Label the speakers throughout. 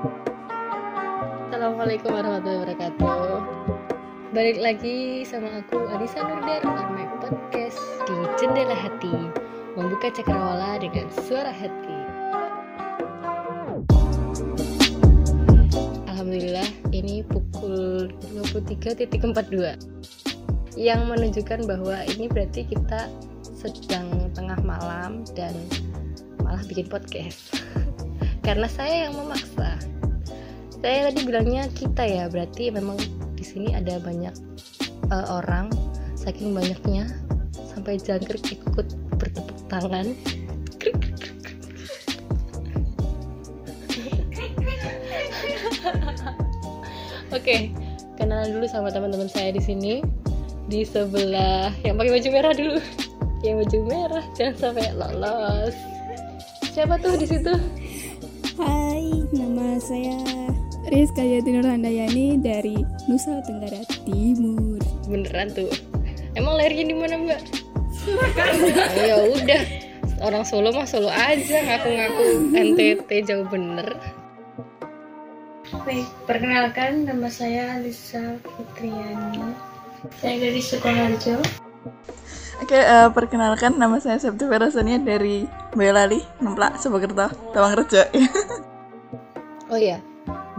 Speaker 1: Assalamualaikum warahmatullahi wabarakatuh. Balik lagi sama aku Adisa Nurdar on my podcast di Jendela Hati Membuka cakrawala dengan suara hati. Alhamdulillah ini pukul 23.42 Yang menunjukkan bahwa ini berarti kita sedang tengah malam dan malah bikin podcast. Karena saya yang memaksa saya tadi bilangnya kita ya berarti memang di sini ada banyak uh, orang saking banyaknya sampai jangkrik ikut bertepuk tangan. Oke kenalan dulu sama teman-teman saya di sini. Di sebelah yang pakai baju merah dulu. Yang baju merah jangan sampai lolos. Siapa tuh di situ?
Speaker 2: Hai, nama saya Rizka Yati Handayani dari Nusa Tenggara Timur.
Speaker 1: beneran tuh emang lahirnya di mana mbak oh, ya udah orang Solo mah Solo aja ngaku-ngaku NTT jauh bener
Speaker 3: Baik, perkenalkan nama saya Lisa Fitriani. Saya dari Sukoharjo.
Speaker 4: Oke, eh, perkenalkan nama saya Septi Verasania dari Boyolali, Nemplak, Subokerto, Tawangrejo.
Speaker 1: oh ya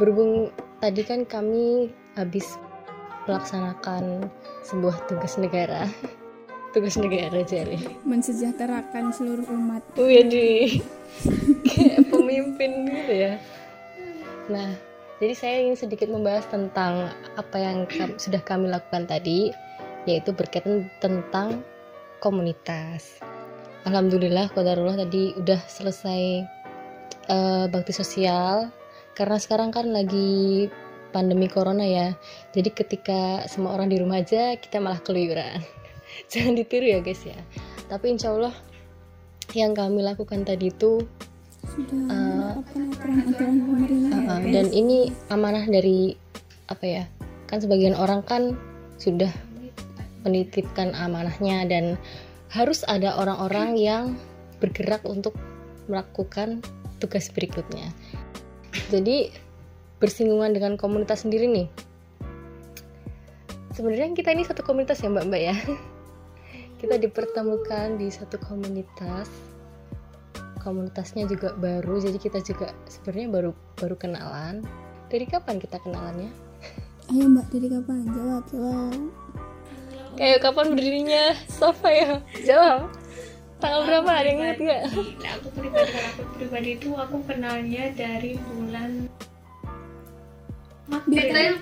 Speaker 1: berhubung tadi kan kami habis melaksanakan sebuah tugas negara tugas negara jadi
Speaker 2: Mensejahterakan seluruh umat.
Speaker 1: Wih di kayak pemimpin gitu ya. Nah, jadi saya ingin sedikit membahas tentang apa yang sudah kami lakukan tadi, yaitu berkaitan tentang komunitas. Alhamdulillah, kodarullah tadi udah selesai eh, bakti sosial, karena sekarang kan lagi pandemi corona ya. Jadi ketika semua orang di rumah aja, kita malah keluyuran. Jangan ditiru ya guys ya. Tapi insya Allah yang kami lakukan tadi itu
Speaker 2: Sudah
Speaker 1: Eh,
Speaker 2: ya,
Speaker 1: Uh,
Speaker 2: guys.
Speaker 1: dan ini amanah dari apa ya kan sebagian orang kan sudah menitipkan amanahnya dan harus ada orang-orang yang bergerak untuk melakukan tugas berikutnya jadi bersinggungan dengan komunitas sendiri nih. Sebenarnya kita ini satu komunitas ya mbak mbak ya. Kita dipertemukan di satu komunitas. Komunitasnya juga baru jadi kita juga sebenarnya baru baru kenalan. Dari kapan kita kenalannya?
Speaker 2: Ayo mbak, dari kapan? Jawab, jawab.
Speaker 1: kayak kapan berdirinya? Sofa ya jawab tanggal berapa ada yang ingat nggak?
Speaker 3: Nah, aku pribadi kalau aku pribadi itu aku kenalnya dari bulan April.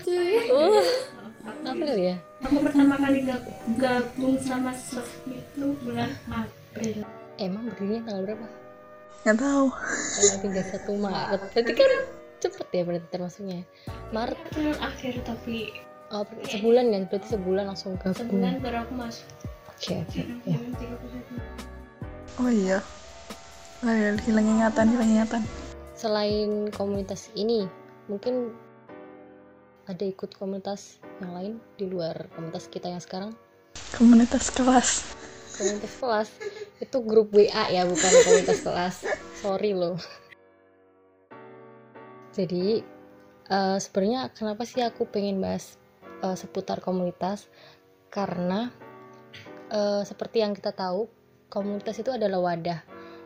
Speaker 1: uh April ya.
Speaker 3: Aku pertama kali gab- gabung sama Sof itu bulan April.
Speaker 1: emang berdirinya tanggal berapa?
Speaker 4: Nggak tahu.
Speaker 1: tanggal 31 Maret. Berarti kan cepet ya berarti termasuknya Maret.
Speaker 3: Bulan akhir tapi
Speaker 1: oh, berarti sebulan ya? Berarti sebulan langsung gabung.
Speaker 3: Sebulan baru aku masuk.
Speaker 1: oke oke ya.
Speaker 3: Bulan 31.
Speaker 4: Oh iya. Oh iya, hilang ingatan, hilang ingatan.
Speaker 1: selain komunitas ini mungkin ada ikut komunitas yang lain di luar komunitas kita yang sekarang
Speaker 4: Komunitas kelas.
Speaker 1: komunitas kelas itu grup WA ya bukan komunitas kelas sorry loh jadi eh, sebenarnya kenapa sih aku pengen bahas eh, seputar komunitas karena eh, seperti yang kita tahu komunitas itu adalah wadah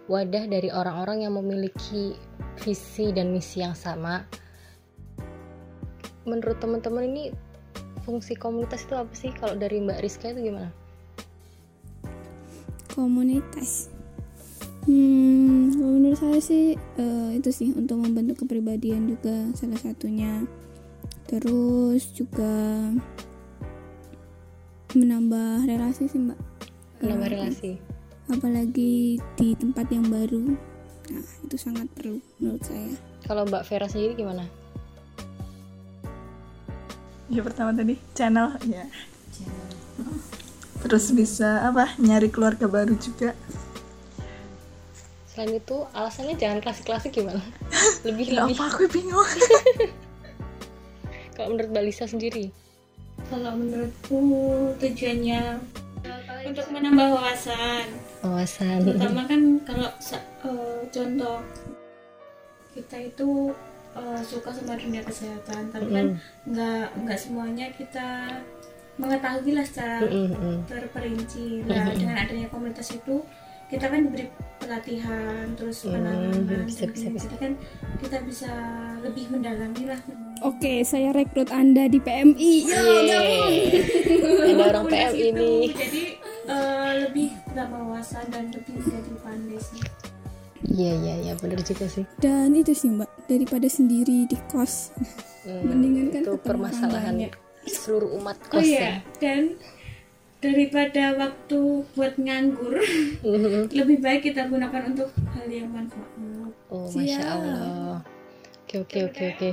Speaker 1: wadah dari orang-orang yang memiliki visi dan misi yang sama menurut teman-teman ini fungsi komunitas itu apa sih kalau dari Mbak Rizka itu gimana?
Speaker 2: Komunitas. Hmm, menurut saya sih eh, itu sih untuk membentuk kepribadian juga salah satunya. Terus juga menambah relasi sih mbak.
Speaker 1: menambah
Speaker 2: Eh,
Speaker 1: relasi
Speaker 2: apalagi di tempat yang baru nah itu sangat perlu menurut saya
Speaker 1: kalau Mbak Vera sendiri gimana
Speaker 4: Ya pertama tadi channel, ya. Terus bisa apa? Nyari keluarga baru juga.
Speaker 1: selain itu alasannya jangan klasik-klasik gimana lebih lebih
Speaker 4: apa aku bingung.
Speaker 1: kalau menurut Mbak Lisa sendiri
Speaker 3: Kalau menurutku tujuannya untuk menambah wawasan.
Speaker 1: Wawasan
Speaker 3: Terutama kan kalau eh, contoh kita itu eh, suka sama dunia kesehatan tapi kan nggak nggak semuanya kita mengetahui lah secara
Speaker 1: Mm, mm.
Speaker 3: terperinci. Nah dengan adanya komunitas itu kita kan diberi pelatihan terus
Speaker 1: Hmm,
Speaker 3: penanganan
Speaker 1: bisa.
Speaker 3: jadi kan kita bisa lebih mendalami lah
Speaker 2: Oke, saya rekrut Anda di PMI. Ya,
Speaker 1: ada orang PM
Speaker 3: Komunitas
Speaker 1: ini
Speaker 3: jadi eh, lebih tambah wawasan dan lebih menjadi pandai sih.
Speaker 1: Iya iya iya bener juga sih.
Speaker 2: Dan itu sih Mbak, daripada sendiri di kos.
Speaker 1: Hmm,
Speaker 2: Mendingan kan
Speaker 1: itu permasalahan seluruh umat
Speaker 3: oh
Speaker 1: kos
Speaker 3: iya dan daripada waktu buat nganggur
Speaker 1: ya
Speaker 3: lebih baik kita gunakan untuk hal yang manfaat.
Speaker 1: Oh masya
Speaker 2: Siap.
Speaker 1: allah. Oke oke oke oke.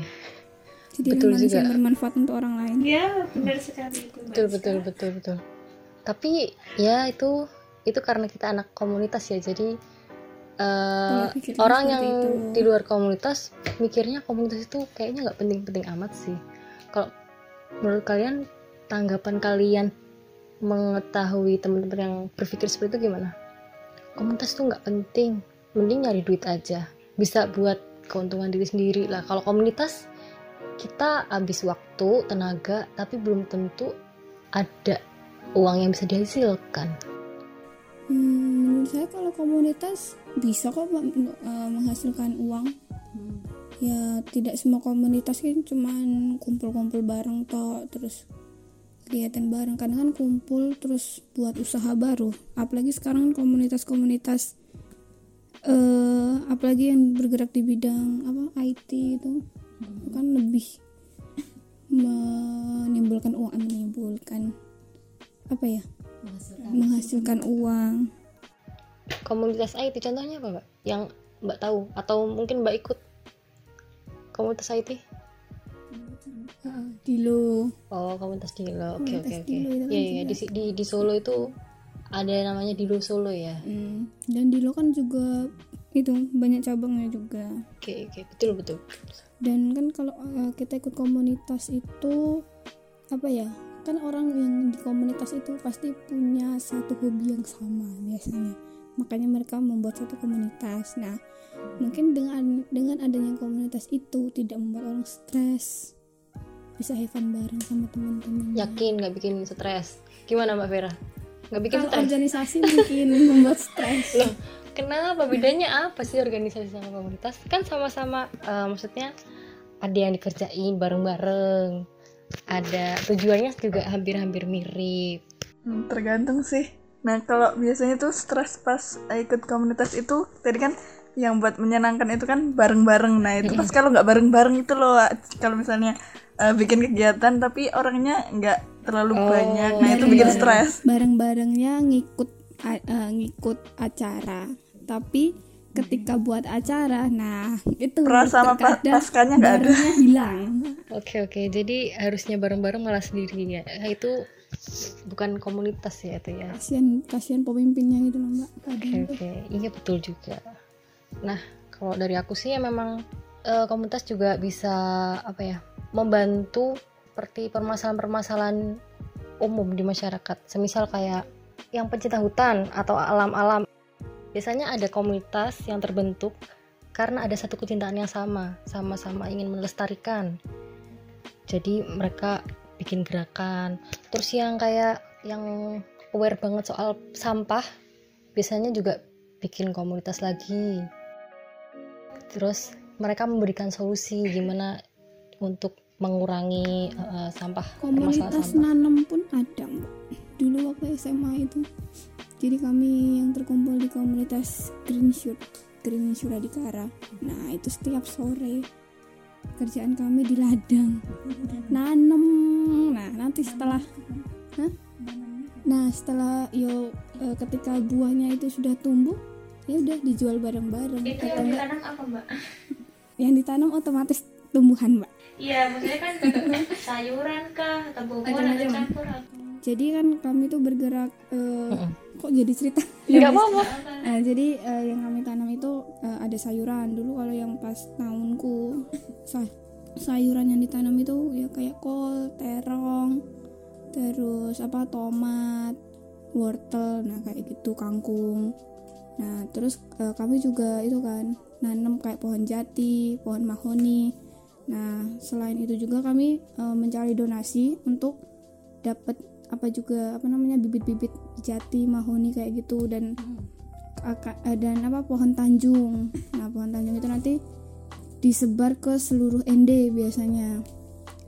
Speaker 2: Jadi
Speaker 1: Betul juga.
Speaker 2: yang bermanfaat untuk orang lain.
Speaker 3: ya benar sekali itu Mbak.
Speaker 1: Betul betul betul betul. Tapi ya itu itu karena kita anak komunitas ya jadi
Speaker 2: Pola pikirnya
Speaker 1: orang yang
Speaker 2: itu.
Speaker 1: di luar komunitas mikirnya komunitas itu kayaknya nggak penting-penting amat sih. Kalau menurut kalian tanggapan kalian mengetahui teman-teman yang berpikir seperti itu gimana? Komunitas itu nggak penting mending nyari duit aja. Bisa buat keuntungan diri sendiri lah. Kalau komunitas kita habis waktu tenaga tapi belum tentu ada uang yang bisa dihasilkan
Speaker 2: Hmm, menurut saya kalau komunitas bisa kok eh, menghasilkan uang. Ya tidak semua komunitas kan cuman kumpul-kumpul bareng toh terus kegiatan bareng karena kan kumpul terus buat usaha baru. Apalagi sekarang kan komunitas-komunitas eh apalagi yang bergerak di bidang apa IT itu itu kan lebih menimbulkan uang eh, menimbulkan apa ya menghasilkan uang.
Speaker 1: komunitas IT contohnya apa mbak? Yang mbak tahu atau mungkin mbak ikut? Komunitas IT
Speaker 2: Dilo.
Speaker 1: Oh komunitas Dilo. Oke oke oke.
Speaker 2: Kan
Speaker 1: iya iya di,
Speaker 2: juga.
Speaker 1: di di Solo itu ada namanya Dilo Solo ya?
Speaker 2: Hmm, dan Dilo kan juga itu banyak cabangnya juga.
Speaker 1: Oke oke. Betul betul.
Speaker 2: Dan kan kalau eh, kita ikut komunitas itu apa ya kan orang yang di komunitas itu pasti punya satu hobi yang sama biasanya. Makanya mereka membuat satu komunitas. Nah mungkin dengan dengan adanya komunitas itu tidak membuat orang stres. Bisa have fun bareng sama teman-teman
Speaker 1: yakin nggak bikin stres. Gimana mbak Vera? Nggak bikin
Speaker 2: kalau
Speaker 1: stres?
Speaker 2: organisasi mungkin membuat stres.
Speaker 1: Loh kenapa? Bedanya apa sih organisasi sama komunitas? Kan sama-sama eh, maksudnya ada yang dikerjain bareng-bareng ada tujuannya juga hampir-hampir mirip
Speaker 4: Hmm, tergantung sih. Nah, kalau biasanya tuh stres pas ikut komunitas itu, tadi kan yang buat menyenangkan itu kan bareng-bareng. Nah, itu pas kalau nggak bareng-bareng itu loh, kalau misalnya eh, bikin kegiatan tapi orangnya nggak terlalu
Speaker 1: Oh,
Speaker 4: banyak, nah itu bikin stres.
Speaker 2: bareng-barengnya ngikut eh, ngikut acara tapi ketika buat acara nah itu
Speaker 4: Rasa sama
Speaker 2: terkadang
Speaker 4: paskanya nggak ada.
Speaker 2: hilang
Speaker 1: Oke oke, jadi harusnya bareng-bareng malah sendiri ya. Nah, itu bukan komunitas ya itu ya.
Speaker 2: kasihan kasihan pemimpinnya gitu loh mbak
Speaker 1: Oke
Speaker 2: tuh.
Speaker 1: oke, iya betul juga. Nah kalau dari aku sih ya memang eh, komunitas juga bisa apa ya membantu seperti permasalahan-permasalahan umum di masyarakat. Semisal kayak yang pencinta hutan atau alam-alam. Biasanya ada komunitas yang terbentuk karena ada satu kecintaan yang sama, sama-sama ingin melestarikan. Jadi mereka bikin gerakan. Terus yang kayak yang aware banget soal sampah, biasanya juga bikin komunitas lagi. Terus mereka memberikan solusi gimana untuk mengurangi eh, sampah
Speaker 2: komunitas
Speaker 1: sampah.
Speaker 2: nanam pun ada mbak dulu waktu SMA itu jadi kami yang terkumpul di komunitas Green Shoot Green Suradikara nah itu setiap sore kerjaan kami di ladang. Nanam nah nanti setelah Hah? nah setelah yo eh, ketika buahnya itu sudah tumbuh ya udah dijual bareng-bareng.
Speaker 3: Itu yang ditanam apa mbak?
Speaker 2: Yang ditanam otomatis tumbuhan mbak.
Speaker 3: Iya maksudnya kan sayuran kah atau
Speaker 2: Macam-macam.
Speaker 3: campur
Speaker 2: jadi kan kami tuh bergerak
Speaker 1: Mm-mm.
Speaker 2: Kok jadi cerita
Speaker 1: Nggak apa-apa.
Speaker 2: Nah, jadi eh, yang kami tanam itu eh, ada sayuran dulu kalau yang pas tahunku say- sayuran yang ditanam itu ya kayak kol, terong, terus apa tomat, wortel, nah kayak gitu kangkung. Nah terus eh, kami juga itu kan nanam kayak pohon jati, pohon mahoni. Nah, selain itu juga kami eh, mencari donasi untuk dapat apa juga apa namanya bibit-bibit jati, mahoni kayak gitu dan aka- eh, dan apa pohon tanjung. Nah, pohon tanjung itu nanti disebar ke seluruh ND biasanya.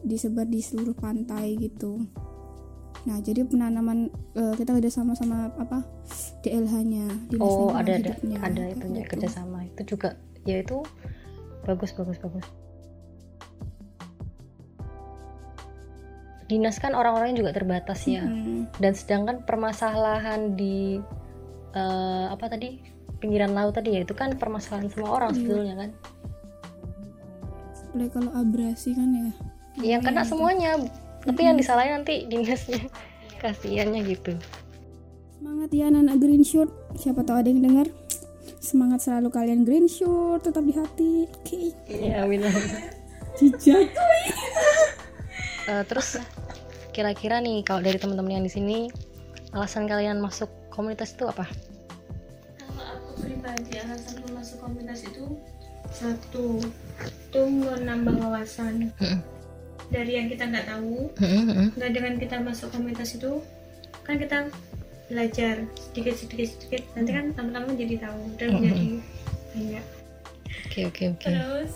Speaker 2: Disebar di seluruh pantai gitu. Nah, jadi penanaman eh, kita kerja sama sama apa DLH-nya.
Speaker 1: Oh ada ada
Speaker 2: Hidupnya,
Speaker 1: ada itu
Speaker 2: gitu.
Speaker 1: kerjasama itu juga ya itu bagus bagus bagus dinas kan orang-orangnya juga terbatas ya
Speaker 2: Hmm.
Speaker 1: dan sedangkan permasalahan di eh, apa tadi pinggiran laut tadi ya itu kan permasalahan semua orang
Speaker 2: Iya.
Speaker 1: sebetulnya kan
Speaker 2: Apalagi kalau abrasi kan ya.
Speaker 1: yang kena semuanya tapi yang disalahin nanti dinasnya kasihannya gitu
Speaker 2: Semangat ya anak green shirt. Siapa tahu ada yang dengar. Semangat selalu kalian green shirt tetap di hati. Oke.
Speaker 1: ya amin
Speaker 2: Jijak.
Speaker 1: Eh, terus kira-kira nih kalau dari teman-teman yang di sini alasan kalian masuk komunitas itu apa?
Speaker 3: kalau aku pribadi alasan masuk komunitas itu satu itu menambah wawasan
Speaker 1: Mm-mm.
Speaker 3: dari yang kita nggak tahu nah dengan kita masuk komunitas itu kan kita belajar sedikit sedikit sedikit nanti kan teman-teman jadi tahu dan
Speaker 1: Mhm.
Speaker 3: jadi banyak
Speaker 1: Oke oke oke.
Speaker 3: terus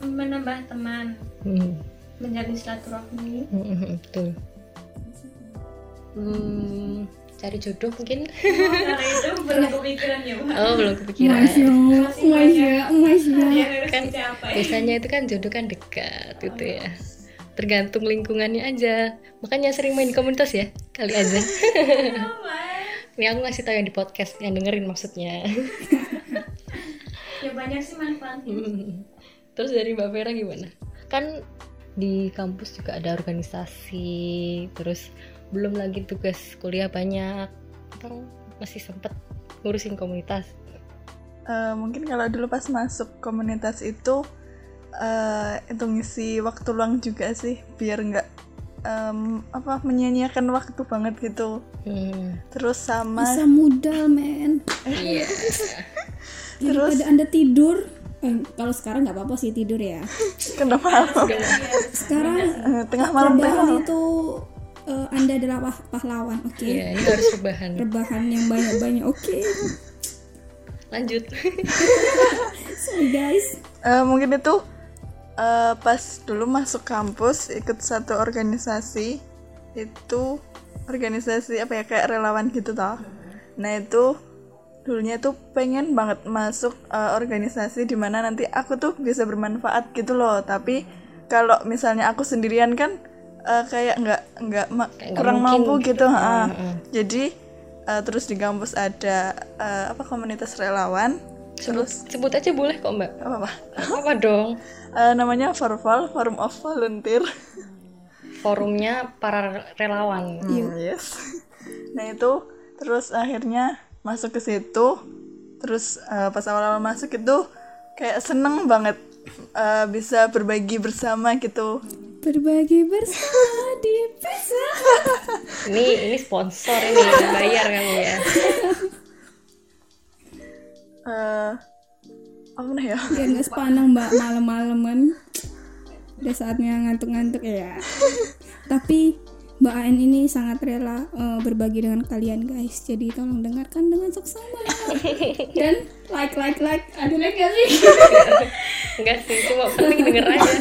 Speaker 3: menambah teman
Speaker 1: Hmm,
Speaker 3: menjalin silaturahmi
Speaker 1: Betul. Hmm, cari jodoh mungkin?
Speaker 3: karena itu belum kepikiran ya Pak.
Speaker 1: Oh belum kepikiran.
Speaker 2: Masya Allah, Masya, Masya.
Speaker 3: yang harus
Speaker 1: Kan
Speaker 3: dicapai
Speaker 1: biasanya itu kan jodoh kan dekat gitu ya. Tergantung lingkungannya aja. Makanya sering main komunitas ya kali aja. Ini aku ngasih tahu yang di podcast yang dengerin maksudnya.
Speaker 3: ya banyak sih manfaatnya
Speaker 1: Hmm. Terus dari Mbak Vera gimana? Kan di kampus juga ada organisasi, terus belum lagi tugas kuliah banyak. Atau masih sempet ngurusin komunitas?
Speaker 4: Eh, mungkin kalau dulu pas masuk komunitas itu eh, itu ngisi waktu luang juga sih biar nggak em, apa menyia-nyiakan waktu banget gitu
Speaker 1: Hmm.
Speaker 4: terus sama
Speaker 2: Masa muda, men.
Speaker 1: Iya.
Speaker 2: Daripada anda tidur. Eh, kalau sekarang nggak apa-apa sih tidur ya.
Speaker 4: kena malam
Speaker 2: Sekarang
Speaker 4: Eh, tengah malam
Speaker 2: rebahan
Speaker 4: malam
Speaker 2: itu eh, anda adalah pah- pahlawan, oke?
Speaker 1: Iya, ini harus rebahan.
Speaker 2: Rebahan yang banyak-banyak, oke?
Speaker 1: Lanjut.
Speaker 2: Sorry guys.
Speaker 4: Eh, mungkin itu eh, pas dulu masuk kampus ikut satu organisasi itu organisasi apa ya kayak relawan gitu toh nah itu dulunya tuh pengen banget masuk eh, organisasi di mana nanti aku tuh bisa bermanfaat gitu loh tapi kalau misalnya aku sendirian kan eh, kayak nggak nggak kurang
Speaker 1: mungkin
Speaker 4: mampu
Speaker 1: gitu.
Speaker 4: ha.
Speaker 1: Mm-mm.
Speaker 4: jadi eh, terus di kampus ada eh, apa komunitas relawan
Speaker 1: Sebut,
Speaker 4: terus
Speaker 1: sebut aja boleh kok mbak.
Speaker 4: apa apa
Speaker 1: Apa dong?
Speaker 4: Eh, namanya Farval Forum of Volunteer
Speaker 1: Forumnya para relawan.
Speaker 4: Hmm, yes nah itu terus akhirnya masuk ke situ terus eh, pas awal-awal masuk itu kayak seneng banget eh, bisa berbagi bersama gitu
Speaker 2: Berbagi bersama di pizza.
Speaker 1: Ini ini sponsor ini bayar kamu ya.
Speaker 4: Eh, apa nih ya
Speaker 2: Biar nggak sepanang mbak malam-malam kan. Udah saatnya ngantuk-ngantuk ya. Tapi Mbak Aen ini sangat rela eh, berbagi dengan kalian guys. Jadi tolong dengarkan dengan seksama dan like like like. Ada like gak sih?
Speaker 1: Enggak sih, cuma penting denger aja.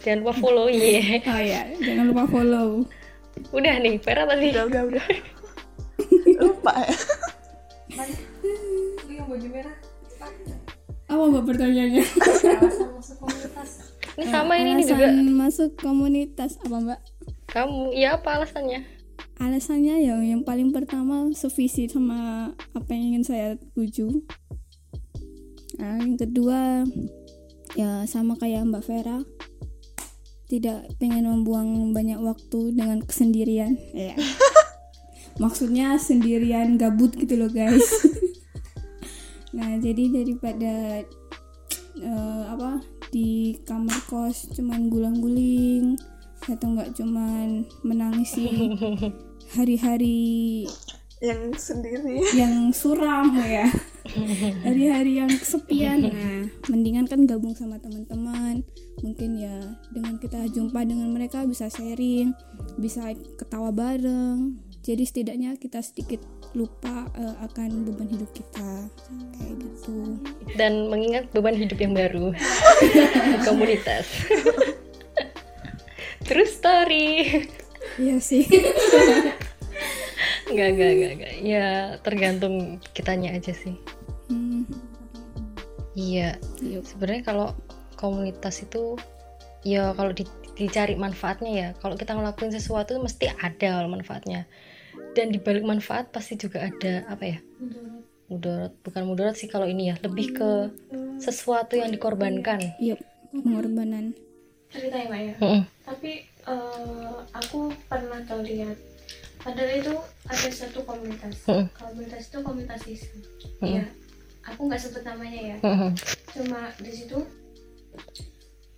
Speaker 1: Jangan lupa follow ya.
Speaker 2: Oh ya, jangan lupa follow.
Speaker 1: Udah nih, Vera tadi.
Speaker 4: udah udah udah lupa ya
Speaker 2: Apa mbak pertanyaannya?
Speaker 1: Ini sama ini, ini juga.
Speaker 2: Alasan masuk komunitas apa mbak?
Speaker 1: Kamu, iya apa alasannya?
Speaker 2: Alasannya ya yang paling pertama sevisi sama apa yang ingin saya tuju. Nah, yang kedua ya sama kayak Mbak Vera tidak pengen membuang banyak waktu dengan kesendirian. Ya. Maksudnya sendirian gabut gitu loh guys. nah jadi daripada eh, apa di kamar kos cuman gulang-guling atau enggak cuman menangisi hari-hari
Speaker 4: yang sendiri.
Speaker 2: yang suram ya. Hari-hari yang kesepian. Nah mendingan kan gabung sama teman-teman. Mungkin ya dengan kita jumpa dengan mereka bisa sharing bisa ketawa bareng. Jadi setidaknya kita sedikit lupa uh, akan beban hidup kita. Kayak gitu.
Speaker 1: Dan mengingat beban hidup yang baru. Komunitas terus story
Speaker 2: iya sih
Speaker 1: Enggak, enggak, enggak, enggak. Ya tergantung kitanya aja sih. Hmm. Iya. Iya. Sebenarnya kalau komunitas itu ya kalau di, dicari manfaatnya ya. Kalau kita ngelakuin sesuatu mesti ada manfaatnya. Dan di balik manfaat pasti juga ada apa ya? Mudarat. Bukan mudarat sih kalau ini ya. Lebih ke sesuatu yang dikorbankan.
Speaker 2: Iya, pengorbanan.
Speaker 3: Cerita ya, Mbak ya. Tapi uh, aku pernah tahu lihat. Padahal itu ada satu komunitas. Hmm. komunitas itu komunitas Islam. Hmm. ya aku nggak sebut namanya ya. Hmm. cuma di situ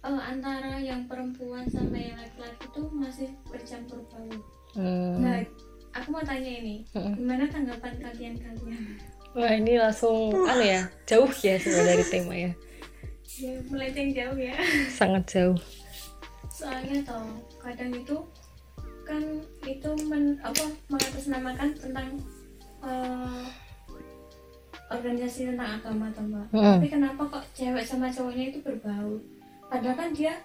Speaker 3: uh, antara yang perempuan sama yang laki-laki itu masih bercampur bau hmm. nah aku mau tanya ini gimana tanggapan kalian kalian?
Speaker 1: Wah ini langsung anu ya jauh ya sebenarnya dari tema ya.
Speaker 3: Ya melenceng jauh ya.
Speaker 1: Sangat jauh.
Speaker 3: Soalnya toh kadang itu kan itu men, apa mengatasnamakan tentang uh, organisasi tentang agama tambah hmm. tapi kenapa kok cewek sama cowoknya itu berbau? Padahal kan dia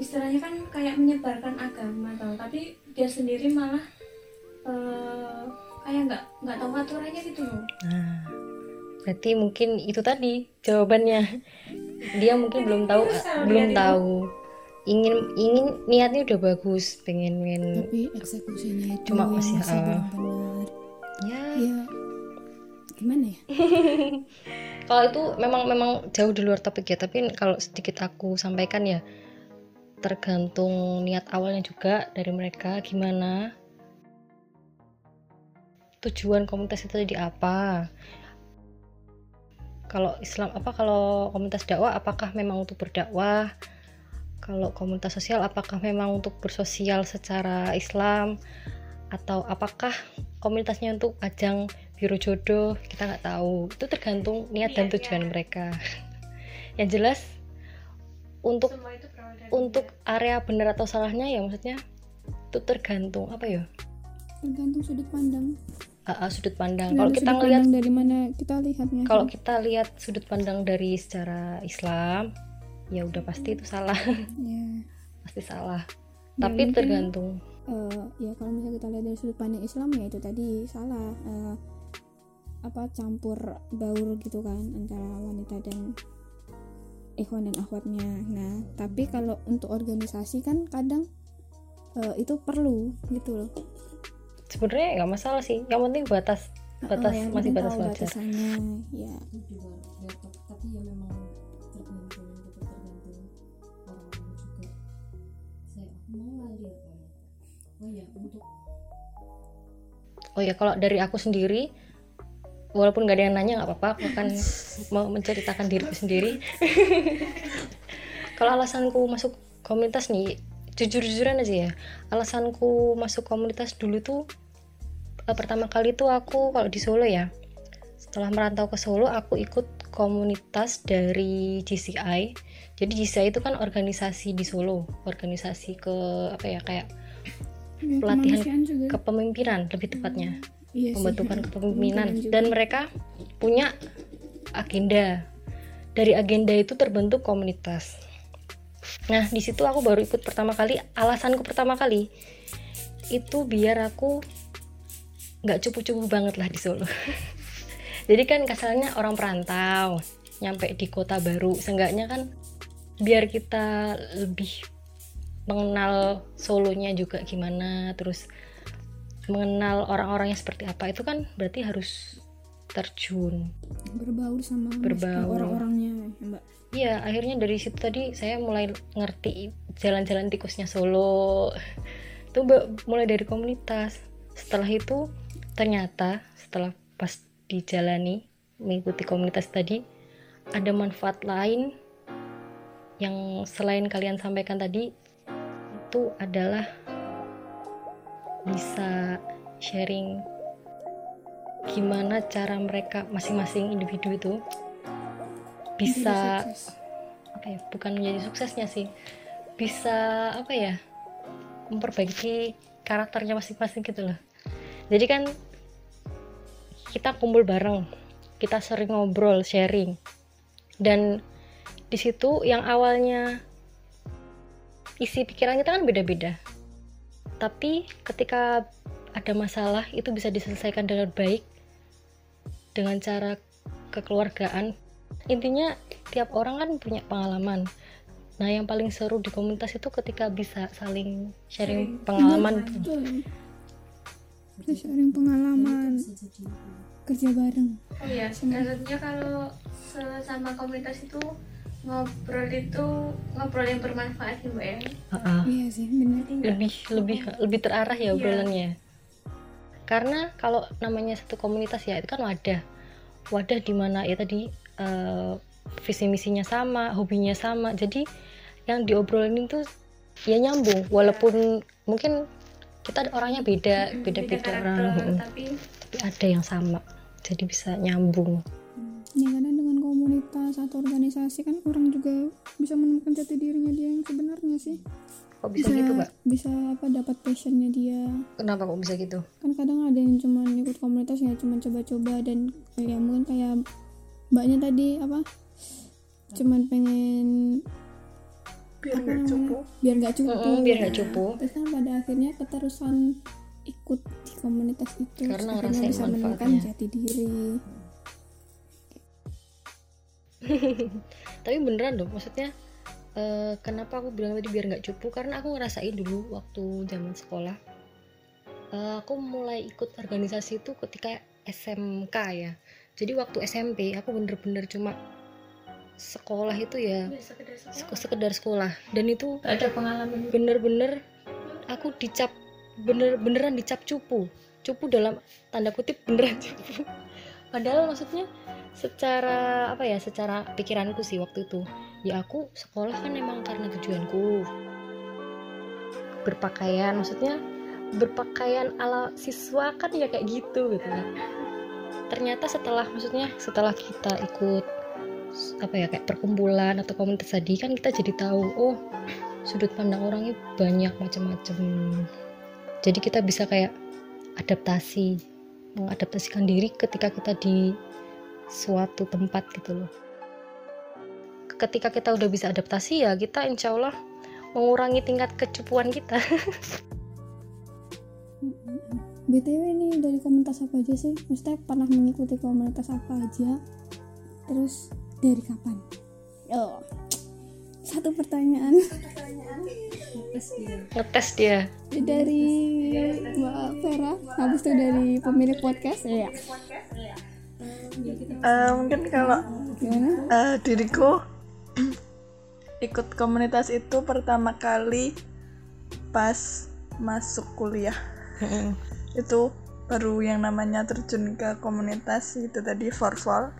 Speaker 3: istilahnya kan kayak menyebarkan agama tau tapi dia sendiri malah uh, kayak nggak nggak tahu aturannya gitu loh. Nah,
Speaker 1: berarti mungkin itu tadi jawabannya. Dia mungkin belum tahu belum tahu ingin ingin niatnya udah bagus pengen pengen
Speaker 2: tapi eksekusinya itu
Speaker 1: cuma masih, masih
Speaker 2: uh, benar
Speaker 1: ya.
Speaker 2: ya gimana ya?
Speaker 1: Kalau itu memang memang jauh di luar topik ya tapi kalau sedikit aku sampaikan ya tergantung niat awalnya juga dari mereka gimana tujuan komunitas itu tadi apa. Kalau Islam apa kalau komunitas dakwah apakah memang untuk berdakwah kalau komunitas sosial apakah memang untuk bersosial secara Islam? Atau apakah komunitasnya untuk ajang biru jodoh? Kita nggak tahu. Itu tergantung niat dan iya, tujuan iya. mereka. Yang jelas untuk untuk area benar atau salahnya ya maksudnya itu tergantung. Apa ya?
Speaker 2: Tergantung sudut pandang.
Speaker 1: Uh, uh, sudut pandang. Kalau kita ngelihat
Speaker 2: dari mana kita lihatnya?
Speaker 1: Kalau kita lihat sudut pandang dari secara Islam ya udah pasti itu salah.
Speaker 2: Yeah.
Speaker 1: pasti salah. Ya, tapi mungkin, tergantung.
Speaker 2: uh, ya kalau misalnya kita lihat dari sudut pandang Islam ya itu tadi salah uh, apa campur baur gitu kan antara wanita dan ikhwan dan akhwatnya. Nah tapi kalau untuk organisasi kan kadang uh, itu perlu gitu loh.
Speaker 1: Sebenarnya nggak masalah sih. Yang penting batas batas oh, masih batas wajar.
Speaker 2: batasannya ya.
Speaker 1: Tapi ya memang oh ya untuk oh ya kalau dari aku sendiri walaupun gak ada yang nanya nggak apa-apa aku akan mau menceritakan diriku sendiri. Kalau alasanku masuk komunitas nih jujur-jujuran aja ya. Alasanku masuk komunitas dulu tuh eh, pertama kali tuh aku kalau di Solo ya setelah merantau ke Solo aku ikut komunitas dari GCI jadi GCI itu kan organisasi di Solo organisasi ke apa ya kayak ya, pelatihan kepemimpinan lebih tepatnya. Hmm. iya pembentukan kepemimpinan. dan mereka punya agenda. Dari agenda itu terbentuk komunitas. Nah di situ aku baru ikut pertama kali alasanku pertama kali. Itu biar aku nggak cupu-cupu banget lah di Solo. Jadi kan kasarnya orang perantau nyampe di kota baru. Seenggaknya kan biar kita lebih mengenal solonya juga gimana terus mengenal orang-orangnya seperti apa itu kan berarti harus terjun.
Speaker 2: Berbaur sama
Speaker 1: berbaur.
Speaker 2: orang-orangnya ya, mbak.
Speaker 1: Iya akhirnya dari situ tadi saya mulai ngerti jalan-jalan tikusnya Solo. Itu mulai dari komunitas. Setelah itu ternyata setelah pas dijalani mengikuti komunitas tadi ada manfaat lain yang selain kalian sampaikan tadi itu adalah bisa sharing gimana cara mereka masing-masing individu itu bisa apa ya bukan menjadi suksesnya sih bisa apa ya memperbaiki karakternya masing-masing gitu loh. Jadi kan kita kumpul bareng kita sering ngobrol sharing. Dan di situ yang awalnya isi pikiran kita kan beda-beda. Tapi ketika ada masalah itu bisa diselesaikan dengan baik dengan cara kekeluargaan. Intinya tiap orang kan punya pengalaman. Nah yang paling seru di komunitas itu ketika bisa saling sharing pengalaman.
Speaker 2: Betul. Sharing pengalaman. Kerja bareng.
Speaker 3: Oh iya sebenarnya kalau sama komunitas itu ngobrol itu ngobrol yang bermanfaat ya mbak ya.
Speaker 1: Uh-uh.
Speaker 2: iya sih benar
Speaker 1: lebih lebih lebih terarah ya
Speaker 3: Iya.
Speaker 1: obrolannya. Karena kalau namanya satu komunitas ya itu kan wadah. Wadah di mana ya tadi eh, visi misinya sama hobinya sama. Jadi yang diobrolin itu ya nyambung. Walaupun mungkin kita orangnya beda beda beda
Speaker 3: karakter,
Speaker 1: orang.
Speaker 3: tapi
Speaker 1: tapi ada yang sama jadi bisa nyambung
Speaker 2: ya karena dengan komunitas atau organisasi kan orang juga bisa menemukan jati dirinya dia yang sebenarnya sih.
Speaker 1: Kok bisa gitu mbak
Speaker 2: bisa apa dapat passionnya dia.
Speaker 1: Kenapa kok bisa gitu?
Speaker 2: Kan kadang ada yang cuma ikut komunitas ya cuma coba-coba dan ya mungkin kayak mbaknya tadi apa cuman pengen
Speaker 4: biar nggak cukup
Speaker 2: biar nggak cukup
Speaker 1: Mm-mm, biar nggak cukup.
Speaker 2: terus kan pada akhirnya keterusan ikut di komunitas itu
Speaker 1: Karena
Speaker 2: akhirnya bisa menemukan jati diri
Speaker 1: tapi beneran dong maksudnya eh, kenapa aku bilang tadi biar nggak cupu? Karena aku ngerasain dulu waktu zaman sekolah Eh, aku mulai ikut organisasi itu ketika SMK ya. Jadi waktu SMP aku bener-bener cuma sekolah itu ya
Speaker 3: ya sekedar sekolah.
Speaker 1: sek- sekedar sekolah. Dan itu
Speaker 3: ada pengalaman
Speaker 1: bener-bener aku dicap bener beneran dicap cupu. Cupu dalam tanda kutip beneran cupu. Padahal maksudnya secara apa ya secara pikiranku sih waktu itu. Ya aku sekolah kan emang karena tujuanku. Berpakaian maksudnya berpakaian ala siswa kan ya kayak gitu gitu. Kan ternyata setelah maksudnya setelah kita ikut apa ya kayak perkumpulan atau komunitas tadi kan kita jadi tahu oh sudut pandang orangnya banyak macam-macam. Jadi kita bisa kayak adaptasi mengadaptasikan diri ketika kita di suatu tempat gitu loh. Ketika kita udah bisa adaptasi ya kita insya Allah mengurangi tingkat kecupuan kita.
Speaker 2: Btw ini dari komunitas apa aja sih? Maksudnya pernah mengikuti komunitas apa aja? Terus dari kapan? Oh satu pertanyaan.
Speaker 1: Ngetes dia.
Speaker 2: Dari mbak Vera habis itu dari pemilik podcast. Ya
Speaker 4: Eh, mungkin kalau eh, diriku ikut komunitas itu pertama kali pas masuk kuliah. Itu baru yang namanya terjun ke komunitas itu tadi Forval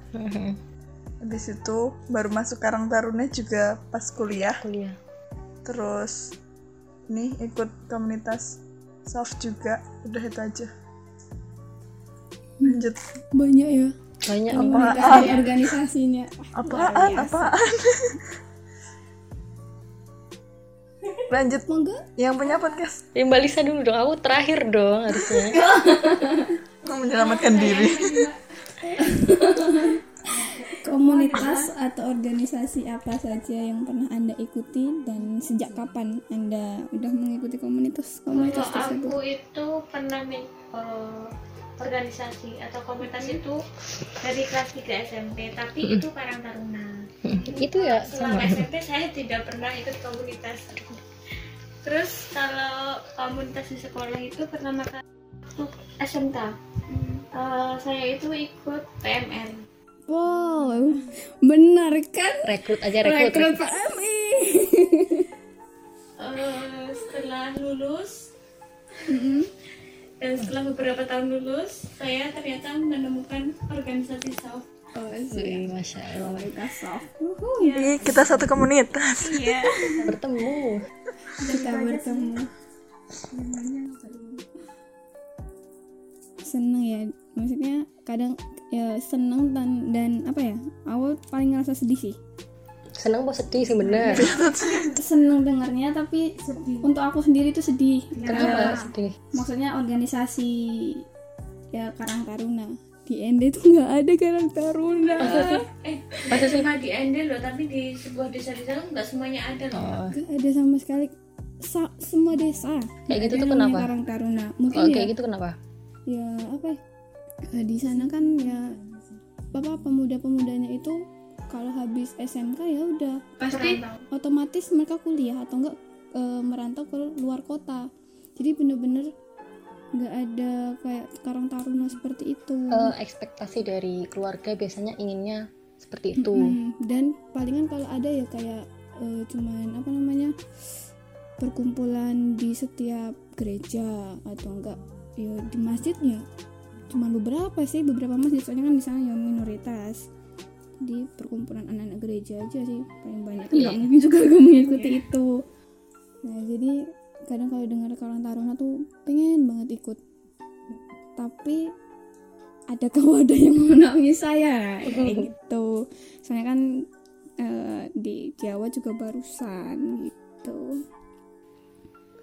Speaker 4: habis itu baru masuk Karang Taruna juga pas kuliah.
Speaker 1: Kuliah.
Speaker 4: Terus nih ikut komunitas soft juga udah itu aja. Lanjut.
Speaker 2: Banyak ya
Speaker 1: banyak
Speaker 2: komunitas
Speaker 1: apa
Speaker 2: dan organisasinya.
Speaker 4: Apaan? Apaan? Lanjut.
Speaker 2: Monggo.
Speaker 4: Yang punya podcast.
Speaker 1: Ya Mbak Lisa dulu dong. Aku terakhir dong harusnya.
Speaker 4: Mau menyelamatkan diri.
Speaker 2: Komunitas atau organisasi apa saja yang pernah anda ikuti dan sejak kapan anda udah mengikuti komunitas komunitas
Speaker 3: Kalau
Speaker 2: tersebut?
Speaker 3: aku itu pernah nih eh, organisasi atau komunitas itu dari kelas 3 SMP tapi itu Karang Taruna.
Speaker 1: Itu ya
Speaker 3: selama
Speaker 1: sama.
Speaker 3: SMP saya tidak pernah ikut komunitas. Terus kalau komunitas di sekolah itu pertama kali waktu SMK eh, saya itu ikut PMR
Speaker 2: wow benar kan?
Speaker 1: Rekrut aja rekrut,
Speaker 2: rekrut PMI
Speaker 3: Eh, setelah lulus dan setelah beberapa tahun lulus saya ternyata menemukan organisasi soft.
Speaker 2: Oh,
Speaker 1: Wih, masya Allah.
Speaker 2: Komunitas soft.
Speaker 4: Ih, kita satu komunitas.
Speaker 3: Iya.
Speaker 1: Bertemu.
Speaker 2: Kita bertemu. seneng ya. Maksudnya kadang ya seneng dan dan apa ya? Awal paling ngerasa sedih sih
Speaker 1: seneng apa sedih sih bener?
Speaker 2: Seneng dengarnya tapi untuk aku sendiri tuh sedih.
Speaker 1: Kenapa sedih?
Speaker 2: maksudnya organisasi ya Karang Taruna. Di ND tuh nggak ada Karang Taruna.
Speaker 3: Eh
Speaker 1: Masa sih?
Speaker 3: cuma di Ende loh tapi di sebuah desa desa nggak semuanya ada loh.
Speaker 1: Oh,
Speaker 2: nggak ada sama sekali. Sa- semua desa.
Speaker 1: Kayak gitu tuh kenapa?
Speaker 2: Karang Taruna. Mungkin
Speaker 1: oh
Speaker 2: ya
Speaker 1: kayak gitu kenapa?
Speaker 2: Ya apa ya, eh, di sana kan ya bapak pemuda-pemudanya itu kalau habis SMK ya udah.
Speaker 3: Pasti.
Speaker 2: Otomatis mereka kuliah atau enggak eh, merantau ke luar kota. Jadi bener-bener nggak ada kayak Karang Taruna seperti itu.
Speaker 1: Eh, ekspektasi dari keluarga biasanya inginnya seperti itu.
Speaker 2: Mm-mm. dan palingan kalau ada ya kayak eh, cuman apa namanya perkumpulan di setiap gereja atau enggak ya di masjid ya cuman beberapa sih beberapa masjid. Soalnya kan di sana ya minoritas di perkumpulan anak-anak gereja aja sih. Paling banyak kan nggak mungkin juga gak mengikuti itu. Nah jadi kadang kalau dengar Karang Taruna tuh pengen banget ikut. Tapi adakah wadah yang menaungi saya kayak gitu. Soalnya kan eh, di Jawa juga barusan gitu.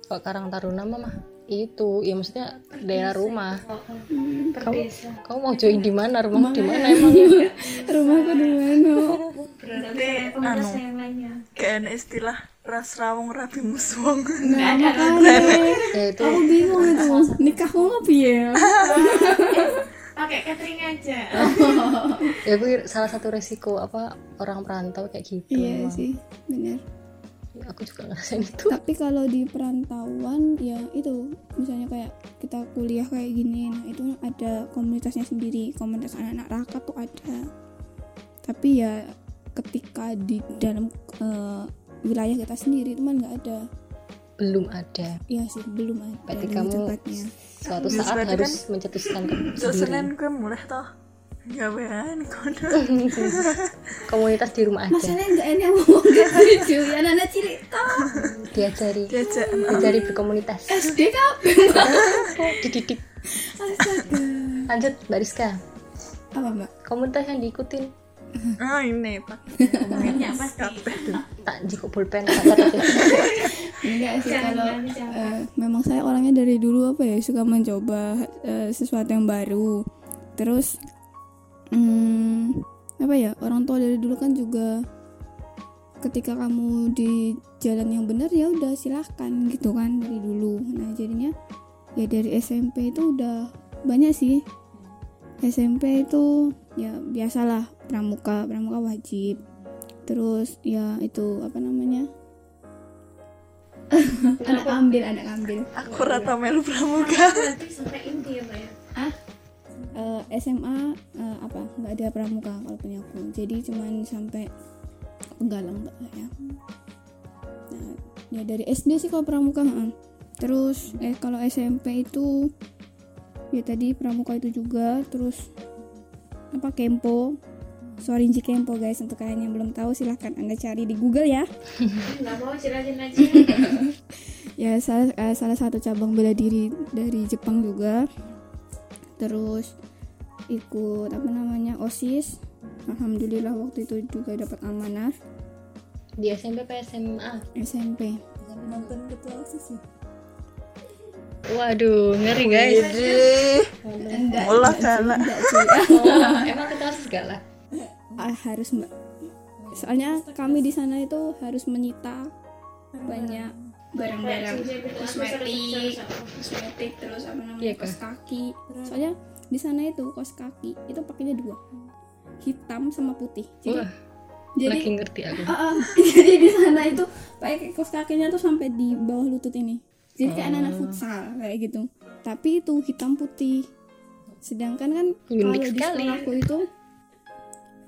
Speaker 1: Kalau Karang Taruna mah itu ya maksudnya daerah rumah.
Speaker 3: Oh, oh.
Speaker 2: Hmm,
Speaker 1: kamu kamu mau join di mana? Rumah di mana emang?
Speaker 2: rumahku di mana?
Speaker 3: Berarti komunitas
Speaker 4: anu. kayak istilah ras rawong rabi muswong.
Speaker 2: Nah makanya
Speaker 1: ya itu.
Speaker 2: Aku bingung itu. Nikahku nggak piye?
Speaker 3: Pakai catering aja.
Speaker 1: Ya itu salah satu resiko apa orang perantau kayak gitu
Speaker 2: iya
Speaker 1: emang.
Speaker 2: sih benar
Speaker 1: Ya, aku juga ngerasain itu.
Speaker 2: Tapi kalau di perantauan ya itu misalnya kayak kita kuliah kayak gini nah itu ada komunitasnya sendiri. Komunitas anak-anak raka tuh ada. Tapi ya ketika di dalam eh, wilayah kita sendiri itu mah nggak ada.
Speaker 1: Belum ada.
Speaker 2: Iya sih belum ada
Speaker 1: Berarti kamu
Speaker 2: tepatnya.
Speaker 1: suatu
Speaker 4: Terus
Speaker 1: saat harus mencetuskan ke
Speaker 4: so
Speaker 1: sendiri.
Speaker 4: selain gue mulai toh ya bean kono.
Speaker 1: Komunitas di rumah aja.
Speaker 2: Masalahnya nggak enak ngomong gitu ya anak cerita
Speaker 1: diajari.
Speaker 4: Diajak
Speaker 1: diajari berkomunitas.
Speaker 2: SD kapan
Speaker 1: dididik.
Speaker 2: Astaga.
Speaker 1: Lanjut Mbak Rizka.
Speaker 2: Apa mbak?
Speaker 1: Komunitas yang diikutin.
Speaker 4: Ah ini pak.
Speaker 1: Tak jiko pulpen tak catat ya.
Speaker 2: enggak sih kalau eh, memang saya orangnya dari dulu apa ya suka mencoba eh, sesuatu yang baru. Terus hmm, apa ya orang tua dari dulu kan juga ketika kamu di jalan yang benar ya udah silahkan gitu kan dari dulu. Nah jadinya ya dari SMP itu udah banyak sih. SMP itu ya biasalah pramuka pramuka wajib. Terus ya itu apa namanya? Anak ambil anak ambil
Speaker 4: aku rata melu pramuka.
Speaker 3: Berarti sampai inti ya mbak ya
Speaker 2: Eh, SMA eh, apa nggak ada pramuka kalau punya aku. Jadi cuman sampai penggalang mbak ya. Nah ya dari SD sih kalau pramuka heeh. terus eh kalau SMP itu ya tadi pramuka itu juga. Terus apa kempo. Sorinji Kempo guys untuk kalian yang belum tahu silahkan anda cari di Google ya.
Speaker 3: Nggak mau aja.
Speaker 2: Ya salah eh, salah satu cabang bela diri dari Jepang juga terus ikut apa namanya osis. Alhamdulillah waktu itu juga dapat amanah.
Speaker 1: Di SMP apa SMA
Speaker 2: SMP
Speaker 4: nonton ketua osis ya
Speaker 1: waduh ngeri guys.
Speaker 2: Sih.
Speaker 1: Oh, emang kita harus segala?
Speaker 2: Ah, harus mbak. Soalnya kami di sana itu harus menyita banyak barang-barang kosmetik kosmetik terus apa namanya
Speaker 1: Iya, Kak.
Speaker 2: kos. kaki. Soalnya di sana itu kos kaki itu pakainya dua. Hitam sama putih. Jadi
Speaker 1: wah
Speaker 2: jadi
Speaker 1: lagi ngerti aku.
Speaker 2: Ah, ah. jadi di sana itu pakai kos kakinya tuh sampai di bawah lutut ini. Jadi kayak anak-anak futsal kayak gitu. Tapi itu hitam putih. Sedangkan kan
Speaker 1: Unik
Speaker 2: kalau di sekolahku itu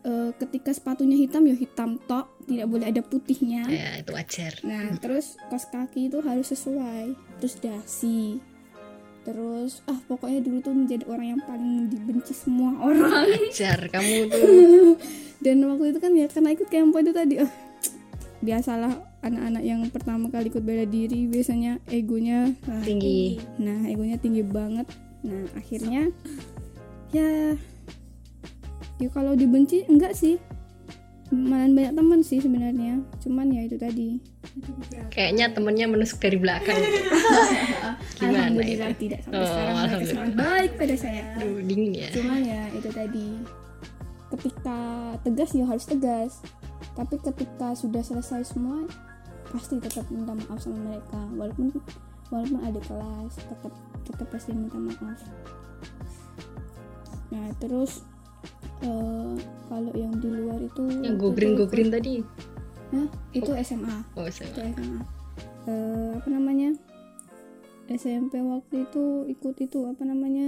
Speaker 2: eh, ketika sepatunya hitam ya hitam tok tidak boleh ada putihnya.
Speaker 1: Ya itu wajar.
Speaker 2: Nah terus kos kaki itu harus sesuai terus dasi. Terus ah pokoknya dulu tuh menjadi orang yang paling dibenci semua orang.
Speaker 1: Wajar kamu tuh.
Speaker 2: Dan waktu itu kan ya karena ikut kempo itu tadi ah, biasalah anak-anak yang pertama kali ikut bela diri biasanya egonya ah,
Speaker 1: tinggi.
Speaker 2: nah egonya tinggi banget. Nah akhirnya ya ya kalau dibenci enggak sih. Malah banyak teman sih sebenarnya. Cuman ya itu tadi.
Speaker 1: Kayaknya temennya menusuk dari belakang. Gimana itu?
Speaker 2: Tidak sampai
Speaker 1: Oh,
Speaker 2: sekarang. Mereka sangat baik pada saya.
Speaker 1: Aduh, dingin ya.
Speaker 2: Cuman ya itu tadi. Ketika tegas ya harus tegas. Tapi ketika sudah selesai semua pasti tetap minta maaf sama mereka. Walaupun walaupun ada kelas tetap tetap pasti minta maaf. Nah terus eh, kalau yang di luar itu
Speaker 1: yang go green
Speaker 2: itu
Speaker 1: go green tadi?
Speaker 2: Hah? itu SMA
Speaker 1: oh
Speaker 2: itu
Speaker 1: saya
Speaker 2: SMA Eh, apa namanya? SMP waktu itu ikut itu apa namanya?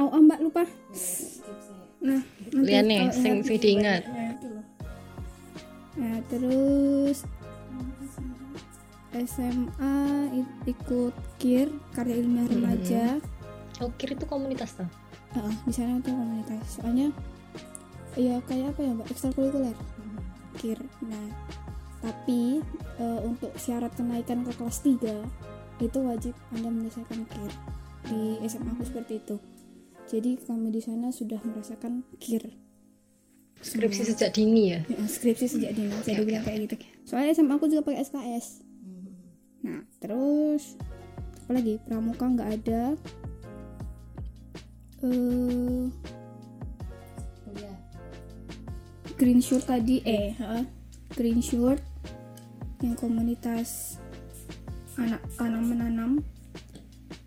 Speaker 2: Au ah, mbak lupa. Nah
Speaker 1: lihat nih sing
Speaker 2: ingat-
Speaker 1: sing diingat.
Speaker 2: nah terus SMA ikut KIR karya ilmiah remaja.
Speaker 1: Oh kiri itu komunitas tuh
Speaker 2: Heeh, di sana itu komunitas. Soalnya ya kayak apa ya mbak? Ekstrakurikuler. Kir. Nah tapi eh, untuk syarat kenaikan ke kelas 3 itu wajib anda menyelesaikan kir. Di SMA aku seperti itu. Jadi kami di sana sudah merasakan kir.
Speaker 1: Skripsi sejak dini ya?
Speaker 2: Ya, skripsi sejak dini. Saya bilang kayak gitu. soalnya SMA aku juga pakai SKS nah terus apa lagi? Pramuka nggak ada eh green shirt tadi eh ha, green shirt yang komunitas anak tanam menanam.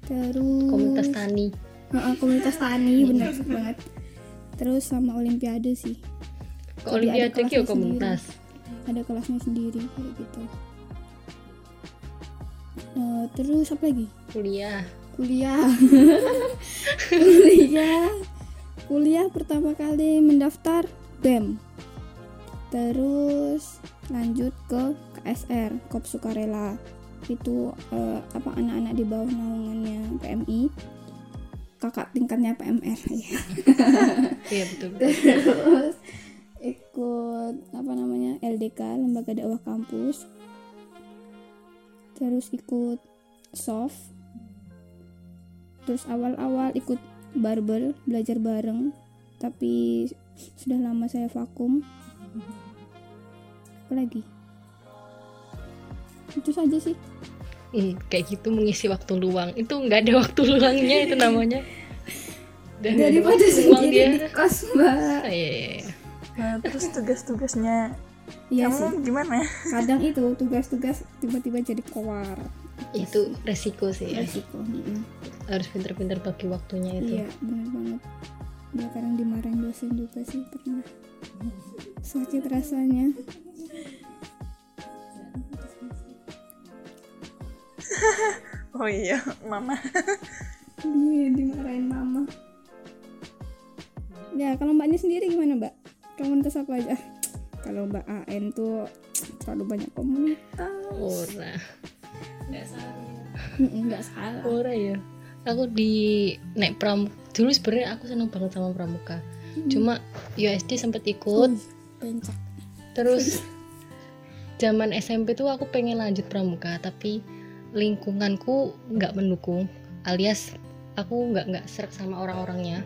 Speaker 2: Terus
Speaker 1: komunitas tani.
Speaker 2: Ha, komunitas tani bener banget. Terus sama olimpiade sih.
Speaker 1: Ke olimpiade
Speaker 2: kelasnya
Speaker 1: komunitas?
Speaker 2: Ada kelasnya sendiri kayak gitu. Eh, terus apa lagi?
Speaker 1: Kuliah
Speaker 2: kuliah. Kuliah. Kuliah pertama kali mendaftar BEM terus lanjut ke KSR Kop Sukarela. Itu eh, apa anak-anak di bawah naungannya PMI kakak tingkatnya PMR ya
Speaker 1: iya betul
Speaker 2: terus ikut apa namanya LDK lembaga dakwah kampus. Terus ikut soft terus awal-awal ikut barbel belajar bareng. Tapi sudah lama saya vakum. Apa lagi? Itu saja sih.
Speaker 1: Hmm, kayak gitu mengisi waktu luang. Itu nggak ada waktu luangnya itu namanya. Dan
Speaker 2: daripada sendiri
Speaker 1: dia.
Speaker 2: di kos mbak?
Speaker 1: Ah, iya, iya, iya.
Speaker 4: Nah, terus tugas-tugasnya?
Speaker 2: Iya sih.
Speaker 4: kamu gimana?
Speaker 2: kadang itu tugas-tugas tiba-tiba jadi keluar
Speaker 1: itu resiko sih ya.
Speaker 2: resiko mm-mm.
Speaker 1: harus pinter-pinter bagi waktunya itu
Speaker 2: Iya, benar banget. Dia kadang dimarahin dosen juga sih pernah. Sakit rasanya.
Speaker 4: Oh iya, mama.
Speaker 2: Iya, dimarahin mama. Ya, kalau mbaknya sendiri gimana, Mbak? Komunitas apa aja? Kalau Mbak AN tuh terlalu banyak komunitas.
Speaker 1: ora
Speaker 2: Mm, Nggak salah.
Speaker 1: ora ya. Aku di naik pram dulu sebenarnya aku seneng banget sama pramuka. Cuma USD sempet ikut.
Speaker 2: Pencak.
Speaker 1: terus zaman SMP tuh aku pengen lanjut pramuka tapi lingkunganku nggak mendukung alias aku nggak nggak serak sama orang-orangnya.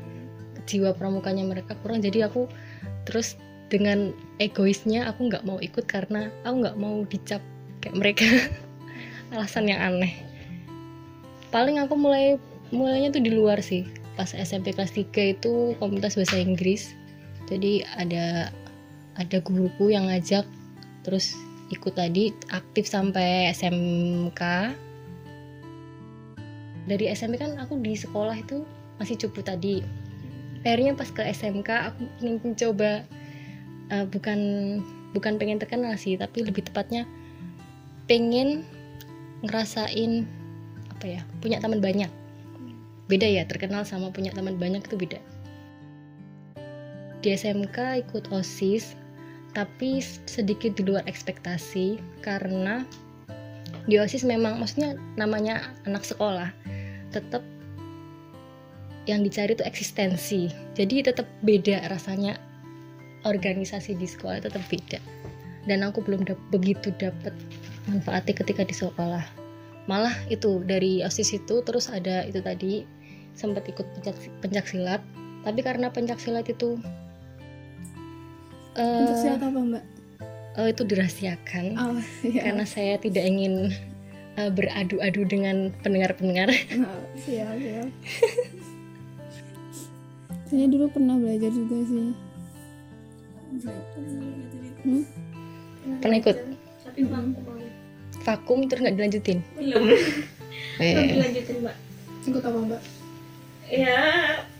Speaker 1: Jiwa pramukanya mereka kurang jadi aku terus dengan egoisnya aku nggak mau ikut karena aku nggak mau dicap kayak mereka alasan yang aneh. Paling aku mulai mulainya tuh di luar sih. Pas SMP kelas 3 itu komunitas bahasa Inggris. Jadi ada ada guruku yang ngajak terus ikut tadi aktif sampai SMK dari SMP kan aku di sekolah itu masih cupu tadi. Akhirnya pas ke SMK aku ingin mencoba eh, bukan bukan pengen terkenal sih tapi lebih tepatnya pengen ngerasain apa ya punya teman banyak. Beda ya terkenal sama punya teman banyak itu beda. Di SMK ikut OSIS tapi sedikit di luar ekspektasi karena di OSIS memang maksudnya namanya anak sekolah tetap yang dicari itu eksistensi. Jadi tetap beda rasanya organisasi di sekolah tetap beda dan aku belum dap- begitu dapat manfaatnya ketika di sekolah malah itu dari osis itu terus ada itu tadi sempat ikut pencak, pencak silat tapi karena pencak silat itu
Speaker 2: Untuk
Speaker 1: eh
Speaker 2: siapa apa mbak?
Speaker 1: eh, itu dirahasiakan
Speaker 2: Oh iya.
Speaker 1: karena saya tidak ingin eh, beradu-adu dengan pendengar-pendengar
Speaker 2: Oh, siap siap. Saya dulu pernah belajar juga sih. Hmm?
Speaker 1: Pernah ikut?
Speaker 3: tapi vakum banget.
Speaker 1: vakum terus nggak dilanjutin
Speaker 3: belum
Speaker 1: Eh,
Speaker 3: belum dilanjutin mbak
Speaker 2: Ikut apa mbak?
Speaker 3: ya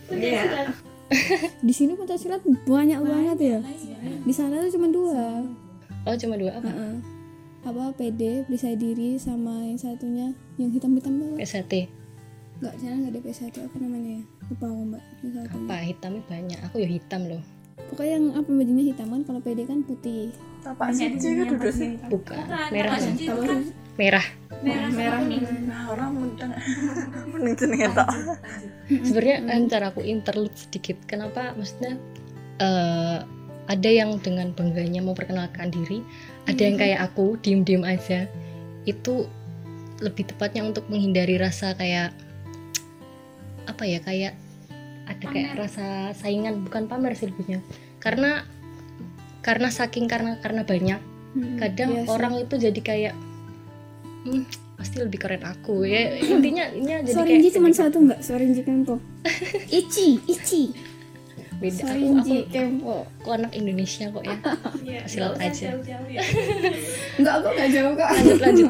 Speaker 3: udah
Speaker 2: Iya.
Speaker 3: silat
Speaker 2: Di sini pentas silat banyak banget ya. Di sana tuh cuma dua.
Speaker 1: oh cuma dua apa
Speaker 2: Heeh. Apa PD, periksa diri sama yang satunya yang hitam-hitam banget.
Speaker 1: SAT
Speaker 2: Enggak, sana enggak ada PS1 apa namanya ya? Lupa aku mbak.
Speaker 1: Apa hitamnya banyak aku ya hitam loh
Speaker 2: Pokoknya yang apa bajunya hitam kan kalau PD kan putih.
Speaker 4: Tapak suci kan udah sih.
Speaker 1: bukan.
Speaker 3: Bukan,
Speaker 1: merah.
Speaker 3: Itu kan
Speaker 1: merah.
Speaker 3: Merah merah.
Speaker 4: Nah, orang mendeng. Mending jenenge tok.
Speaker 1: sebenarnya antara aku interlude sedikit. Kenapa? Maksudnya eh ada yang dengan bangganya memperkenalkan diri ada yang kayak aku diem diem aja. Itu lebih tepatnya untuk menghindari rasa kayak apa ya kayak ada kayak rasa saingan bukan pamer sih lebihnya. Karena karena saking karena karena banyak
Speaker 2: Hmm,
Speaker 1: kadang
Speaker 2: iya
Speaker 1: orang itu jadi kayak hmm, pasti lebih keren aku ya intinya intinya jadi
Speaker 2: Sorinji
Speaker 1: kayak
Speaker 2: cuma satu mbak, Sorinji Kempo. Ichi, Ichi.
Speaker 1: beda aku, aku
Speaker 2: Sorinji Kempo.
Speaker 1: aku anak Indonesia kok ya
Speaker 3: Iya,
Speaker 1: Silat
Speaker 3: nggak
Speaker 1: aja.
Speaker 3: jauh-jauh ya.
Speaker 2: Enggak, aku enggak jauh kok.
Speaker 1: lanjut lanjut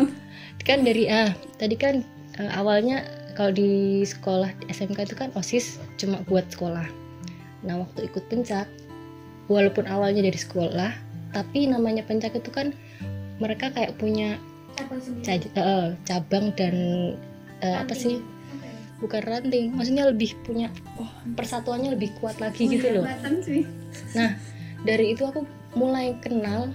Speaker 1: kan dari ah tadi kan eh, awalnya kalau di sekolah di SMK itu kan osis cuma buat sekolah nah waktu ikut pencak walaupun awalnya dari sekolah tapi namanya pencak itu kan mereka kayak punya
Speaker 3: Cabang
Speaker 1: eh, cabang dan eh, apa sih bukan ranting maksudnya lebih punya persatuannya lebih kuat lagi gitu loh
Speaker 2: sih.
Speaker 1: Nah, dari itu aku mulai kenal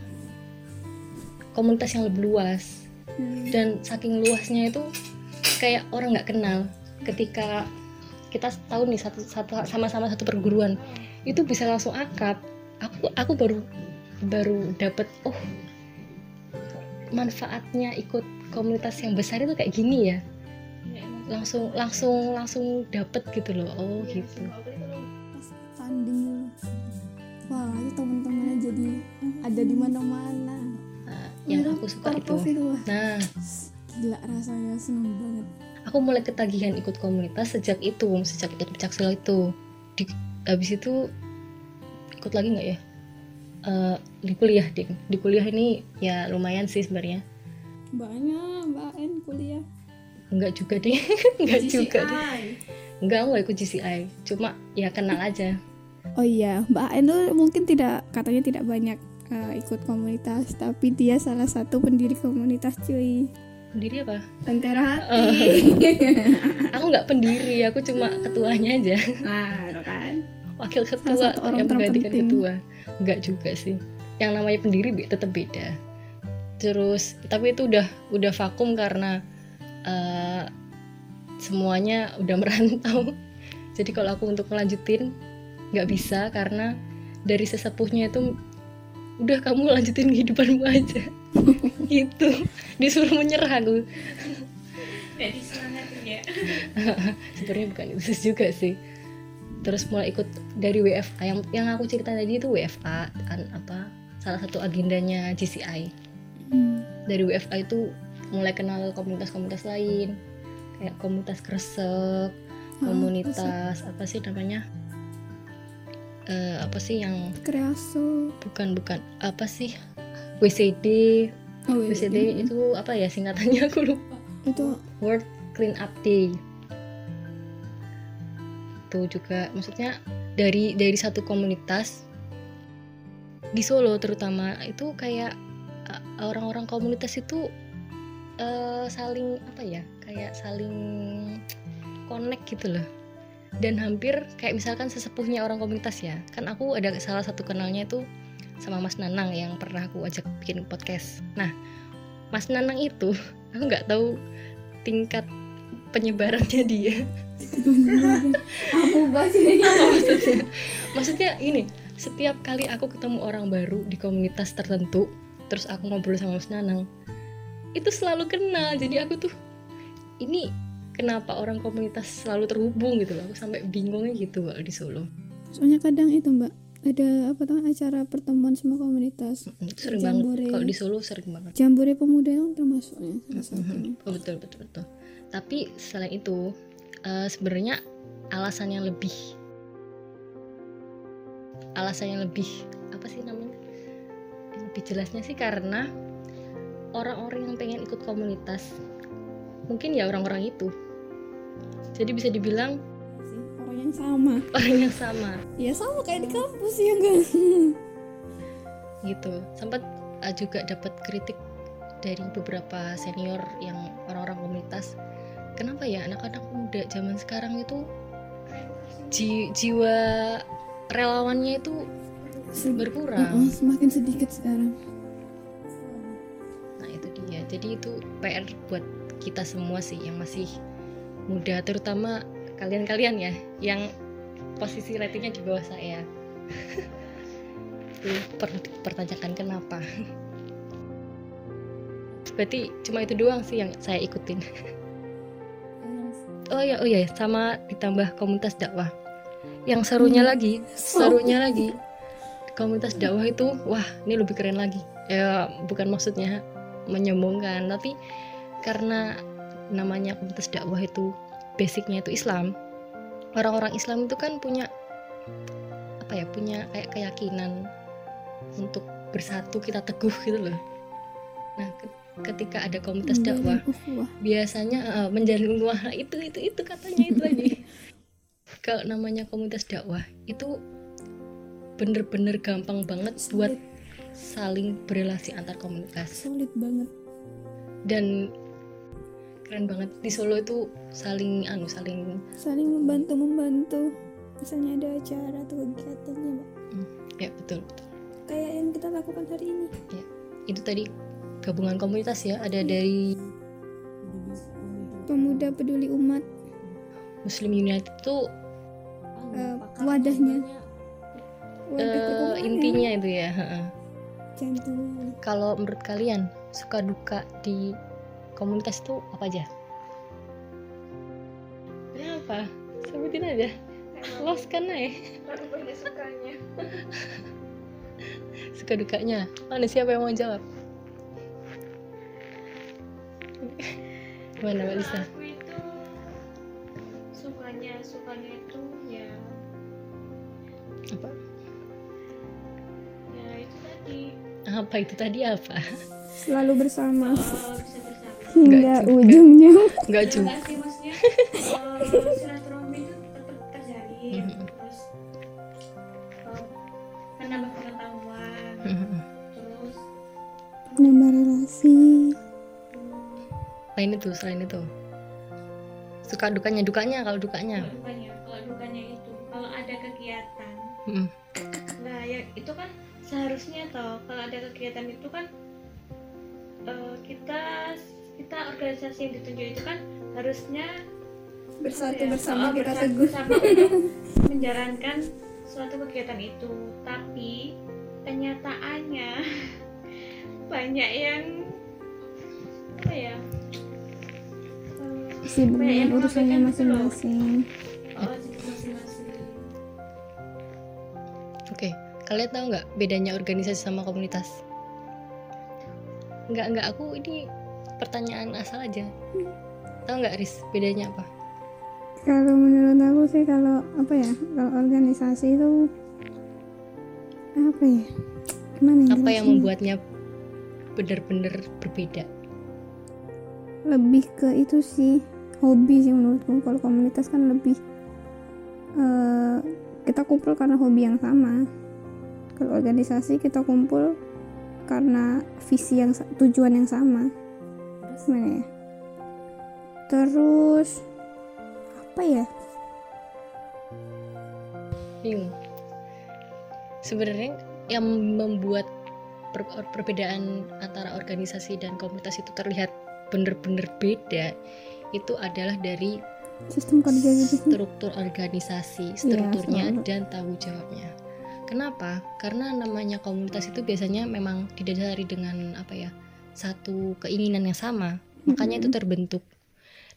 Speaker 1: komunitas yang lebih luas.
Speaker 2: Hmm.
Speaker 1: Dan saking luasnya itu kayak orang nggak kenal. Ketika kita tahu nih satu satu sama-sama satu perguruan, itu bisa langsung akrab. Aku aku baru baru dapat oh manfaatnya ikut komunitas yang besar itu kayak gini ya. Langsung langsung langsung dapet gitu loh. Oh, gitu.
Speaker 2: Pas tanding. Wah, itu teman-temannya jadi ada di mana-mana.
Speaker 1: Nah, yang aku suka itu. Nah,
Speaker 2: gila rasanya seneng banget.
Speaker 1: aku mulai ketagihan ikut komunitas sejak itu sejak ikut pencak silat itu di habis itu ikut lagi nggak ya Eh, di kuliah ding di kuliah ini ya lumayan sih sebenarnya.
Speaker 2: Banyak Mbak N kuliah.
Speaker 1: nggak juga deh nggak juga deh nggak aku nggak ikut GCI cuma ya kenal aja.
Speaker 2: Oh iya, Mbak N tuh mungkin tidak katanya tidak banyak uh, ikut komunitas, tapi dia salah satu pendiri komunitas cuy.
Speaker 1: pendiri apa?
Speaker 2: Tentara hati.
Speaker 1: aku nggak pendiri aku cuma ketuanya aja.
Speaker 2: Nah, itu kan.
Speaker 1: wakil ketua yang menggantikan ketua nggak juga sih. Yang namanya pendiri tetap beda. Terus tapi itu udah udah vakum karena eh, semuanya udah merantau. Jadi kalau aku untuk melanjutin nggak bisa karena dari sesepuhnya itu udah kamu lanjutin kehidupanmu aja. Gitu. Disuruh menyerah aku.
Speaker 3: Jadi semangatin ya.
Speaker 1: sebenarnya bukan itu juga sih terus mulai ikut dari WFA yang yang aku cerita tadi itu WFA kan apa salah satu agendanya GCI
Speaker 2: Hmm.
Speaker 1: dari WFA itu mulai kenal komunitas-komunitas lain. Kayak komunitas kresek komunitas apa sih namanya? Eh, apa sih yang
Speaker 2: Kreaso.
Speaker 1: bukan bukan. Apa sih? WCD
Speaker 2: Oh, iya.
Speaker 1: WCD itu apa ya? Singkatannya aku lupa.
Speaker 2: Itu
Speaker 1: World Clean Up Day. Itu juga. Maksudnya dari dari satu komunitas di Solo terutama itu kayak orang-orang komunitas itu uh, saling apa ya kayak saling connect gitu loh. Dan hampir kayak misalkan sesepuhnya orang komunitas ya. Kan aku ada salah satu kenalnya itu sama Mas Nanang yang pernah aku ajak bikin podcast. Nah Mas Nanang itu aku nggak tahu tingkat penyebarannya dia
Speaker 2: aku
Speaker 1: maksudnya? Maksudnya ini setiap kali aku ketemu orang baru di komunitas tertentu terus aku ngobrol sama Mas Nanang itu selalu kenal. Jadi aku tuh ini kenapa orang komunitas selalu terhubung gitu loh. Aku sampai bingungnya gitu kalau di Solo.
Speaker 2: Soalnya kadang itu mbak ada apa tuh acara pertemuan semua komunitas.
Speaker 1: Mm, sering
Speaker 2: Jambore.
Speaker 1: banget kalau di Solo sering banget.
Speaker 2: Jambore pemuda yang termasuknya salah satunya.
Speaker 1: Oh, betul betul betul. Tapi selain itu eh, sebenarnya alasan yang lebih alasan yang lebih apa sih namanya? Yang lebih jelasnya sih karena orang-orang yang pengen ikut komunitas mungkin ya orang-orang itu. Jadi bisa dibilang
Speaker 2: orang yang sama
Speaker 1: orang yang sama
Speaker 2: ya sama kayak di kampus ya kan
Speaker 1: gitu. Sempat eh, juga dapat kritik dari beberapa senior yang orang-orang komunitas. Kenapa ya anak-anak muda zaman sekarang itu ji- jiwa relawannya itu berkurang.
Speaker 2: Heeh, semakin sedikit sekarang
Speaker 1: Nah itu dia. Jadi itu PR buat kita semua sih yang masih muda, terutama kalian-kalian ya yang posisi ratingnya di bawah saya. itu perlu dipertanyakan kenapa. Berarti cuma itu doang sih yang saya ikutin. Oh ya, oh ya, sama ditambah komunitas dakwah. Yang serunya lagi, serunya lagi, komunitas dakwah itu, wah, ini lebih keren lagi. Ya, bukan maksudnya menyombongkan, tapi karena namanya komunitas dakwah itu basicnya itu Islam. Orang-orang Islam itu kan punya apa ya, punya kayak keyakinan untuk bersatu kita teguh gitu loh. Nah, ketika ada komunitas dakwah, biasanya eh, menjalin ukhuwah Nah, itu itu itu katanya itu lagi. Kalau namanya komunitas dakwah itu bener-bener gampang banget buat
Speaker 2: Solid.
Speaker 1: saling berelasi antar komunitas.
Speaker 2: Solid banget.
Speaker 1: Dan keren banget di Solo itu saling anu saling
Speaker 2: saling membantu membantu. Misalnya ada acara atau kegiatannya mbak.
Speaker 1: Ya betul betul.
Speaker 2: Kayak yang kita lakukan hari ini.
Speaker 1: Itu tadi gabungan komunitas ya ada dari
Speaker 2: pemuda peduli umat
Speaker 1: Muslim United itu
Speaker 2: eh, wadahnya wadah
Speaker 1: eh,
Speaker 2: perkumpulan
Speaker 1: intinya itu ya kalau menurut kalian suka duka di komunitas itu apa aja? Kenapa? Sebutin aja. Los kan ya.
Speaker 3: Sukanya.
Speaker 1: Suka dukanya. Mana siapa yang mau jawab? Gimana Mbak Lisa?
Speaker 3: Aku itu sukanya sukanya itu ya
Speaker 1: Apa?
Speaker 3: ya itu tadi
Speaker 1: Apa itu tadi apa?
Speaker 2: selalu bersama
Speaker 3: eh, bisa bersama.
Speaker 2: hingga ujungnya
Speaker 1: Enggak juga.
Speaker 3: Enggak sih maksudnya
Speaker 1: Lain itu, selain itu. Suka dukanya, dukanya kalau dukanya.
Speaker 3: kalau dukanya kalau dukanya itu kalau ada kegiatan
Speaker 1: Mm.
Speaker 3: Nah, ya itu kan seharusnya toh kalau ada kegiatan itu kan eh, kita kita organisasi yang ditunjuk itu kan harusnya
Speaker 2: bersatu
Speaker 3: ya,
Speaker 2: bersama
Speaker 3: oh,
Speaker 2: kita teguh
Speaker 3: bersama untuk menjalankan suatu kegiatan itu. Tapi kenyataannya banyak yang apa ya?
Speaker 2: Sibuk
Speaker 3: banyak yang
Speaker 2: dengan urusannya masing-masing
Speaker 3: Oh, masing-masing.
Speaker 1: Oke, kalian tahu nggak bedanya organisasi sama komunitas? Nggak, nggak. Aku ini pertanyaan asal aja. Tahu nggak, Riz? Bedanya apa?
Speaker 2: kalau menurut aku sih kalau apa ya kalau organisasi itu apa ya gimana ya
Speaker 1: Apa yang membuatnya benar-benar berbeda?
Speaker 2: lebih ke itu sih hobi sih menurutku. Kalau komunitas kan lebih eh, kita kumpul karena hobi yang sama. Kalau organisasi kita kumpul karena visi yang tujuan yang sama. Gimana ya? Terus apa ya?
Speaker 1: Bingung. Sebenarnya yang membuat per- perbedaan antara organisasi dan komunitas itu terlihat benar-benar beda itu adalah dari
Speaker 2: sistem sih
Speaker 1: struktur organisasi, strukturnya
Speaker 2: selalu.
Speaker 1: dan tanggung jawabnya. Kenapa? Karena namanya komunitas itu biasanya memang didasari dengan apa ya? Satu keinginan yang sama. Makanya itu terbentuk.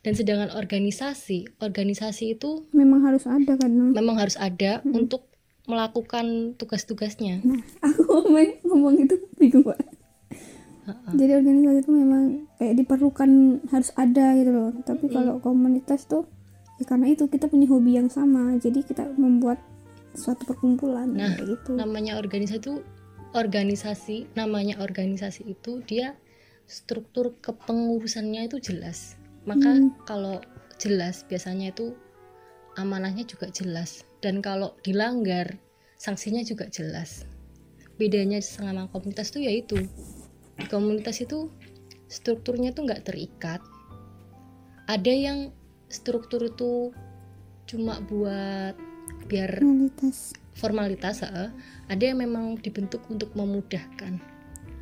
Speaker 1: dan sedangkan organisasi organisasi itu
Speaker 2: memang harus ada kan
Speaker 1: memang harus ada untuk melakukan tugas-tugasnya
Speaker 2: nah aku ngomong, ngomong itu bingung pak jadi organisasi itu memang kayak diperlukan harus ada gitu loh. Tapi kalau komunitas tuh ya karena itu kita punya hobi yang sama. Jadi kita membuat suatu perkumpulan
Speaker 1: Nah,
Speaker 2: kayak gitu.
Speaker 1: namanya organisasi itu organisasi namanya organisasi itu dia struktur kepengurusannya itu jelas. Maka
Speaker 2: Hmm.
Speaker 1: kalau jelas biasanya itu amanahnya juga jelas. Dan kalau dilanggar sanksinya juga jelas. Bedanya sama komunitas itu. yaitu di komunitas itu strukturnya tuh nggak terikat ada yang struktur itu cuma buat biar
Speaker 2: komunitas
Speaker 1: formalitas heeh. ada yang memang dibentuk untuk memudahkan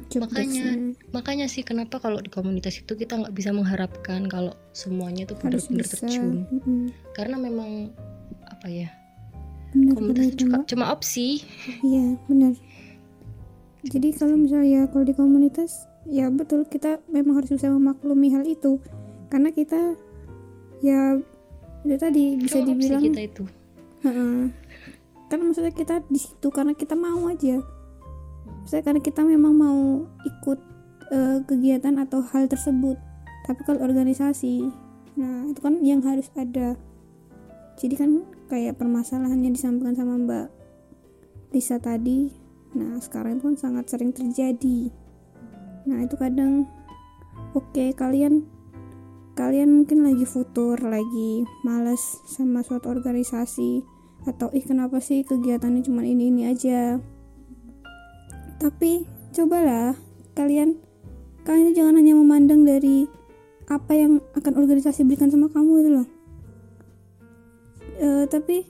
Speaker 2: job
Speaker 1: makanya
Speaker 2: desk-nya.
Speaker 1: makanya sih kenapa kalau di komunitas itu kita nggak bisa mengharapkan kalau semuanya itu benar-benar terjun
Speaker 2: Mm-mm.
Speaker 1: karena memang apa ya
Speaker 2: benar
Speaker 1: komunitas
Speaker 2: benar
Speaker 1: cuma, cuma opsi
Speaker 2: iya benar jadi kalau misalnya kalau di komunitas ya betul kita memang harus bisa memaklumi hal itu. Karena kita ya itu tadi bisa dibilang
Speaker 1: kita itu.
Speaker 2: Kan maksudnya kita di situ karena kita mau aja. Saya karena kita memang mau ikut eh, kegiatan atau hal tersebut. Tapi kalau organisasi nah itu kan yang harus ada. Jadi kan kayak permasalahannya disampaikan sama Mbak Lisa tadi nah sekarang kan sangat sering terjadi. Nah itu kadang oke kalian kalian mungkin lagi futur lagi males sama suatu organisasi atau ih kenapa sih kegiatannya cuma ini ini aja? Tapi cobalah kalian kalian itu jangan hanya memandang dari apa yang akan organisasi berikan sama kamu itu loh. Eh, tapi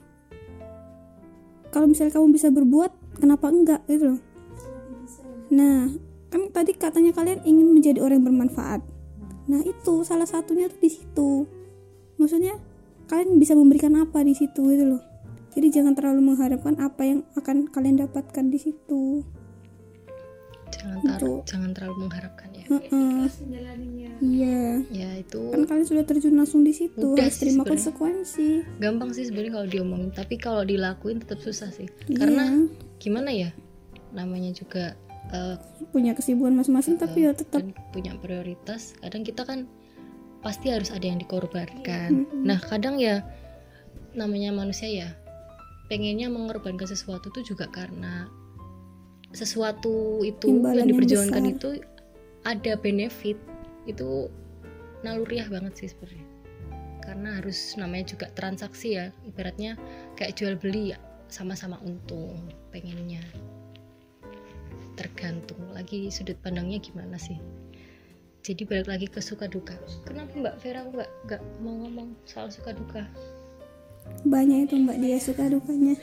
Speaker 2: kalau misalnya kamu bisa berbuat kenapa enggak gitu. Loh nah kan tadi katanya kalian ingin menjadi orang yang bermanfaat. Nah itu salah satunya tuh di situ. Maksudnya kalian bisa memberikan apa di situ gitu loh. Jadi jangan terlalu mengharapkan apa yang akan kalian dapatkan di situ.
Speaker 1: Jangan
Speaker 2: Itu.
Speaker 1: jangan terlalu mengharapkan ya.
Speaker 3: Terus menjalaninya
Speaker 2: iya.
Speaker 1: Ya itu
Speaker 2: kan kalian sudah terjun langsung di situ
Speaker 1: Udah
Speaker 2: harus terima konsekuensi.
Speaker 1: Gampang sih sebenarnya kalau diomongin tapi kalau dilakuin tetap susah sih.
Speaker 2: Iya.
Speaker 1: karena gimana ya? Namanya juga eh,
Speaker 2: punya kesibukan masing-masing tapi ya tetap.
Speaker 1: punya prioritas. Kadang kita kan pasti harus ada yang dikorbankan. Nah kadang ya namanya manusia ya pengennya mengorbankan sesuatu itu juga karena sesuatu itu
Speaker 2: Imbalan
Speaker 1: yang
Speaker 2: yang
Speaker 1: diperjuangkan
Speaker 2: besar.
Speaker 1: itu ada benefit. Itu naluriah banget sih sebenarnya. Karena harus namanya juga transaksi ya. Ibaratnya kayak jual beli ya sama-sama untung pengennya. Tergantung lagi sudut pandangnya gimana sih. Jadi balik lagi ke suka duka. Kenapa mbak Vera nggak nggak mau ngomong soal suka duka?
Speaker 2: Banyak itu mbak dia suka dukanya.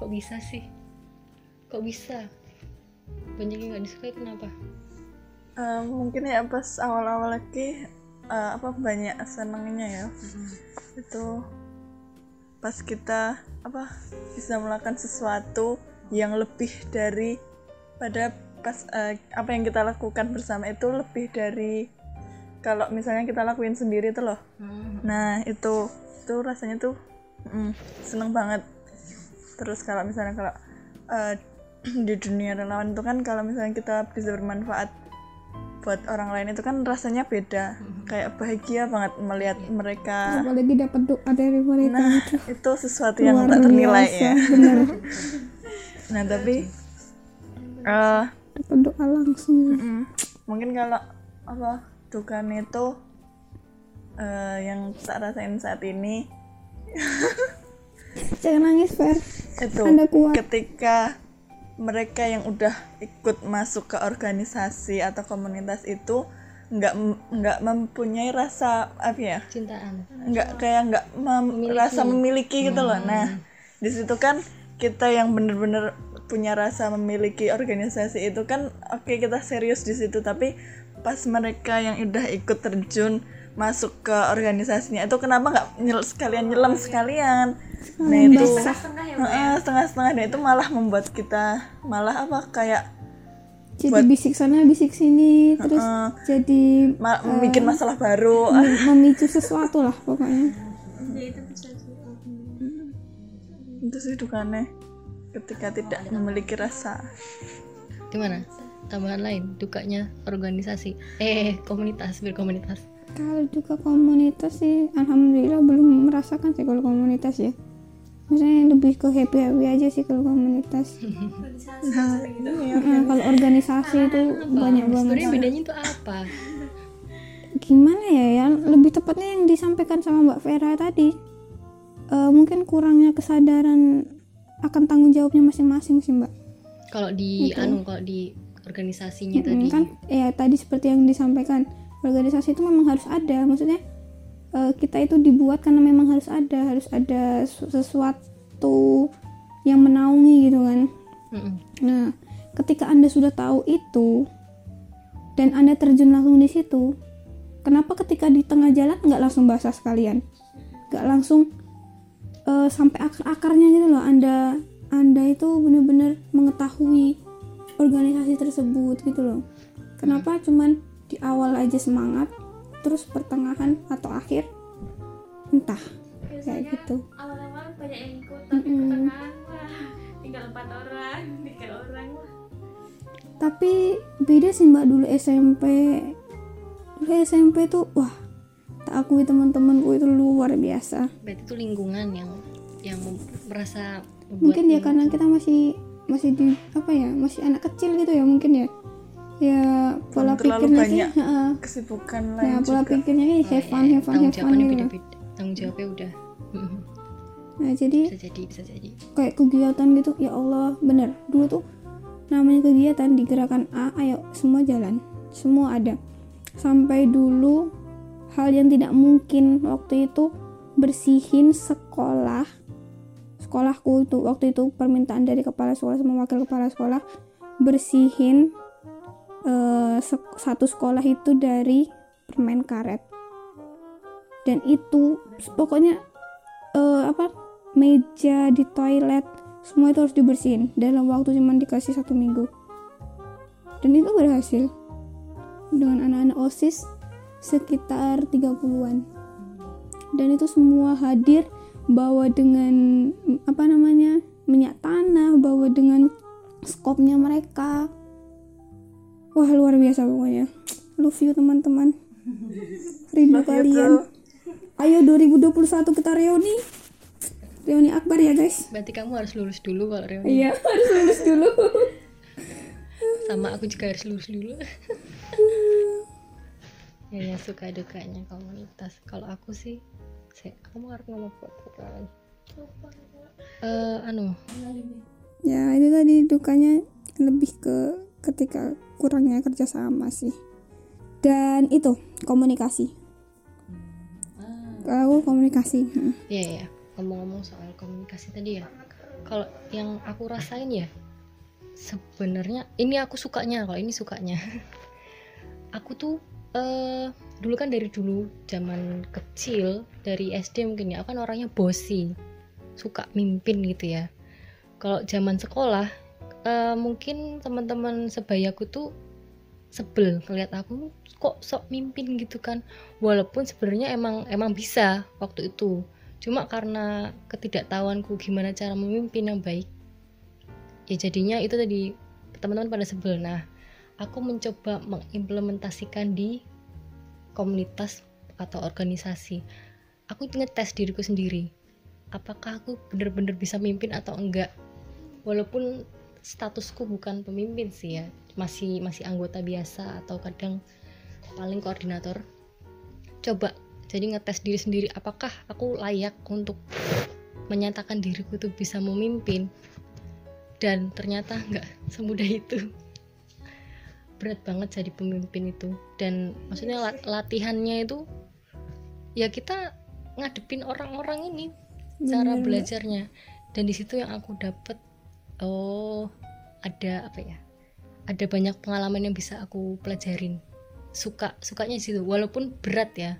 Speaker 1: Kok bisa sih? Kok bisa? Banyak yang nggak disukai kenapa?
Speaker 4: Eh, mungkin ya pas awal-awal lagi eh, apa banyak senengnya ya. Itu pas kita apa bisa melakukan sesuatu yang lebih dari pada pas eh, apa yang kita lakukan bersama itu lebih dari kalau misalnya kita lakuin sendiri tuh loh. Nah itu itu rasanya tuh mm, seneng banget. Terus kalau misalnya kalau eh, di dunia relawan itu kan kalau misalnya kita bisa bermanfaat buat orang lain itu kan rasanya beda. Kayak bahagia banget melihat mereka.
Speaker 2: Apalagi dapat doa dari mereka
Speaker 4: nah
Speaker 2: itu
Speaker 4: itu sesuatu yang
Speaker 2: luar
Speaker 4: tak ternilai
Speaker 2: biasa,
Speaker 4: ya nah tapi eh
Speaker 2: dapat doa langsung.
Speaker 4: Mm, mungkin kalau apa dukanya itu eh, yang tak rasain saat ini.
Speaker 2: Jangan nangis Fer.
Speaker 4: Itu
Speaker 2: Anda kuat.
Speaker 4: ketika mereka yang udah ikut masuk ke organisasi atau komunitas itu nggak nggak mempunyai rasa apa ya
Speaker 1: cintaan.
Speaker 4: nggak kayak nggak mem-
Speaker 1: Memiliki.
Speaker 4: rasa memiliki gitu loh. Nah di situ kan kita yang bener-bener punya rasa memiliki organisasi itu kan oke kita serius di situ tapi pas mereka yang udah ikut terjun masuk ke organisasinya. Itu kenapa nggak nyel sekalian nyelam sekalian? Nah itu.
Speaker 3: setengah ya
Speaker 4: Heeh, setengah-setengah. Dan itu malah membuat kita malah apa kayak
Speaker 2: jadi
Speaker 4: buat
Speaker 2: bisik sana bisik sini terus
Speaker 4: eh,
Speaker 2: jadi
Speaker 4: ma- bikin masalah baru.
Speaker 2: mem- memicu sesuatu lah pokoknya.
Speaker 3: Ya itu bisa
Speaker 4: itu sih dukanya ketika tidak memiliki rasa.
Speaker 1: Gimana? Tambahan lain? Dukanya organisasi. Eh komunitas berkomunitas
Speaker 2: kalau juga komunitas sih alhamdulillah belum merasakan sih kalau komunitas ya. Misalnya lebih ke happy happy aja sih kalau komunitas.
Speaker 3: Gitu
Speaker 2: Nah, kalau organisasi itu banyak banget.
Speaker 1: sebenarnya bedanya itu apa?
Speaker 2: Gimana ya yang lebih tepatnya yang disampaikan sama Mbak Vera tadi. Eh, mungkin kurangnya kesadaran akan tanggung jawabnya masing-masing sih Mbak.
Speaker 1: Kalau di anu kalau di organisasinya
Speaker 2: Mm,
Speaker 1: tadi.
Speaker 2: kan ya tadi seperti yang disampaikan organisasi itu memang harus ada. Maksudnya eh, kita itu dibuat karena memang harus ada harus ada su- sesuatu yang menaungi gitu kan.
Speaker 1: Mm-mm.
Speaker 2: nah ketika anda sudah tahu itu dan anda terjun langsung di situ kenapa ketika di tengah jalan nggak langsung basah sekalian? Nggak langsung eh, sampai akar-akarnya gitu loh. Anda anda itu benar-benar mengetahui organisasi tersebut gitu loh. Kenapa? Cuman di awal aja semangat terus pertengahan atau akhir entah. Kayak gitu.
Speaker 3: awal-awal banyak yang ikut tapi pertengahan wah tinggal empat orang tiga orang wah.
Speaker 2: Tapi beda sih mbak dulu SMP dulu SMP tuh wah tak akui teman-temanku itu luar biasa.
Speaker 1: Berarti itu lingkungan yang yang merasa
Speaker 2: mungkin ya karena kita masih masih di apa ya masih anak kecil gitu ya mungkin ya ya pola
Speaker 4: terlalu
Speaker 2: pikirnya sih
Speaker 4: banyak
Speaker 2: heeh.
Speaker 4: kesibukan
Speaker 2: nah
Speaker 4: lain
Speaker 2: pola
Speaker 4: juga.
Speaker 2: pikirnya ini
Speaker 1: Oh,
Speaker 2: have fun
Speaker 1: iya,
Speaker 2: have fun have fun gitu
Speaker 1: beda-beda. Tanggung jawabnya udah.
Speaker 2: Nah jadi
Speaker 1: bisa jadi bisa jadi.
Speaker 2: kayak kegiatan gitu ya Allah bener. Dulu tuh namanya kegiatan di gerakan A ayo semua jalan. Semua ada. Sampai dulu hal yang tidak mungkin waktu itu bersihin sekolah sekolahku itu waktu itu permintaan dari kepala sekolah sama wakil kepala sekolah bersihin eh, satu sekolah itu dari permen karet. Dan itu pokoknya eh, apa meja di toilet semua itu harus dibersihin. Dalam waktu cuma dikasih satu minggu. Dan itu berhasil. Dengan anak-anak osis sekitar 30-an dan itu semua hadir bawa dengan apa namanya minyak tanah bawa dengan skopnya mereka wah luar biasa pokoknya. Love you teman-teman. Rindu kalian. Ayo 2021 kita reuni. Reuni akbar ya guys.
Speaker 1: Berarti kamu harus lulus dulu kalau reuni.
Speaker 2: Iya harus lulus dulu.
Speaker 1: Sama aku juga harus lulus dulu. Ya, ya suka dukanya komunitas. Kalau aku sih saya kamu harus ngomong buat eh anu.
Speaker 2: Ya itu tadi dukanya lebih ke ketika kurangnya kerjasama sih. Dan itu komunikasi. Kalau aku komunikasi? Hmm.
Speaker 1: ya ya ngomong-ngomong soal komunikasi tadi ya. Kalau yang aku rasain ya sebenarnya ini aku sukanya kalau ini sukanya. Aku tuh eh dulu kan dari dulu zaman kecil dari SD mungkin ya aku kan orangnya bosi suka mimpin gitu ya. Kalau zaman sekolah eh, mungkin teman-teman sebayaku tuh sebel ngeliat aku kok sok mimpin gitu kan? Walaupun sebenarnya emang emang bisa waktu itu. Cuma karena ketidaktahuanku gimana cara memimpin yang baik ya jadinya itu tadi teman-teman pada sebel. Nah aku mencoba mengimplementasikan di komunitas atau organisasi. Aku ngetes diriku sendiri apakah aku bener-bener bisa mimpin atau enggak. Walaupun statusku bukan pemimpin sih ya. Masih masih anggota biasa atau kadang paling koordinator. Coba jadi ngetes diri sendiri apakah aku layak untuk menyatakan diriku tuh bisa memimpin? Dan ternyata nggak semudah itu. Berat banget jadi pemimpin itu. Dan maksudnya lat- latihannya itu ya kita ngadepin orang-orang ini cara belajarnya. Dan di situ yang aku dapet oh ada apa ya? Ada banyak pengalaman yang bisa aku pelajarin. Suka sukanya di situ. Walaupun berat ya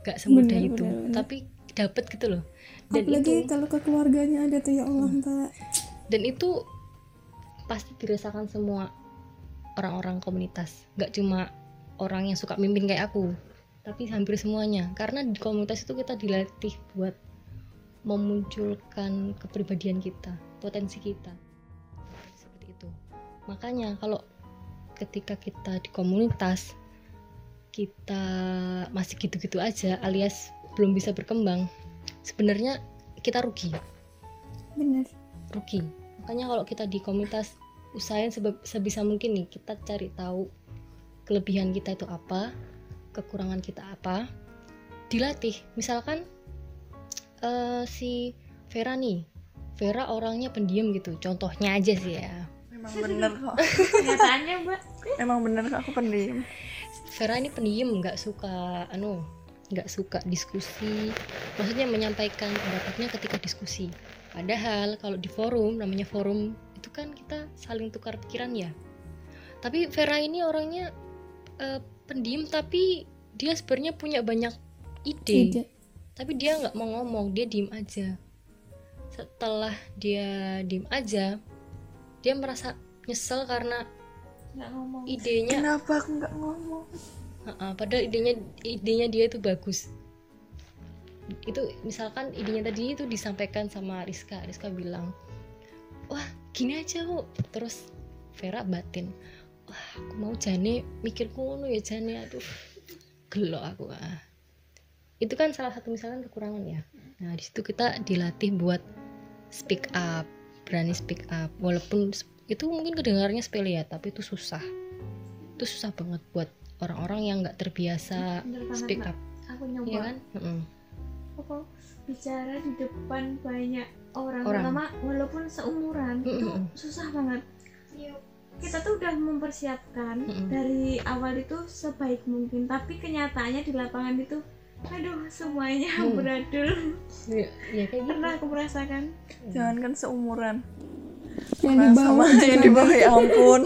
Speaker 1: gak semudah
Speaker 2: Bener,
Speaker 1: itu
Speaker 2: bener, bener.
Speaker 1: tapi dapet gitu loh. Dan
Speaker 2: apalagi
Speaker 1: itu
Speaker 2: kalau ke keluarganya ada tuh ya Allah mbak.
Speaker 1: Dan itu pasti dirasakan semua orang-orang komunitas. Nggak cuma orang yang suka mimpin kayak aku tapi hampir semuanya. Karena di komunitas itu kita dilatih buat memunculkan kepribadian kita potensi kita. Seperti itu. Makanya kalau ketika kita di komunitas kita masih gitu-gitu aja alias belum bisa berkembang sebenarnya kita rugi.
Speaker 2: Bener.
Speaker 1: Rugi. Makanya kalau kita di komunitas usahain sebisa mungkin nih kita cari tahu kelebihan kita itu apa kekurangan kita apa dilatih. Misalkan eh, si Vera nih Vera orangnya pendiam gitu contohnya aja sih ya.
Speaker 4: Memang bener kok.
Speaker 3: kenyataannya mbak.
Speaker 4: Emang bener kok aku pendiam.
Speaker 1: Vera ini pendiam nggak suka anu nggak suka diskusi. Maksudnya menyampaikan pendapatnya ketika diskusi. Padahal kalau di forum namanya forum itu kan kita saling tukar pikiran ya. Tapi Vera ini orangnya eh, pendiam tapi dia sebenarnya punya banyak ide.
Speaker 2: Tidak
Speaker 1: tapi dia nggak mau ngomong dia diem aja setelah dia diem aja dia merasa nyesel karena
Speaker 3: nggak ngomong.
Speaker 1: idenya
Speaker 4: Kenapa aku nggak ngomong?
Speaker 1: Ha-ha, padahal idenya idenya dia itu bagus. Itu misalkan idenya tadi itu disampaikan sama Rizka. Rizka bilang wah gini aja kok. Terus Vera batin wah aku mau Jane mikirku ngono ya Jane. Aduh gelo aku ah. Itu kan salah satu misalkan kekurangan ya. Nah di situ kita dilatih buat speak up berani speak up walaupun itu mungkin kedengarannya sepele ya tapi itu susah itu susah banget buat orang-orang yang nggak terbiasa
Speaker 3: Bener banget,
Speaker 1: speak up
Speaker 3: aku nyoba
Speaker 1: Iya kan Mm-mm.
Speaker 3: apa bicara di depan banyak orang,
Speaker 1: Orang.
Speaker 3: terutama walaupun seumuran itu
Speaker 1: Mm-mm.
Speaker 3: susah banget kita tuh udah mempersiapkan
Speaker 1: Mm-mm.
Speaker 3: dari awal itu sebaik mungkin tapi kenyataannya di lapangan itu aduh semuanya
Speaker 1: Hmm.
Speaker 3: beradul
Speaker 1: ya, ya kayak gitu
Speaker 3: pernah aku merasakan
Speaker 4: Jangan kan seumuran.
Speaker 2: yang di bawah
Speaker 4: sama yang di bawah ya ampun.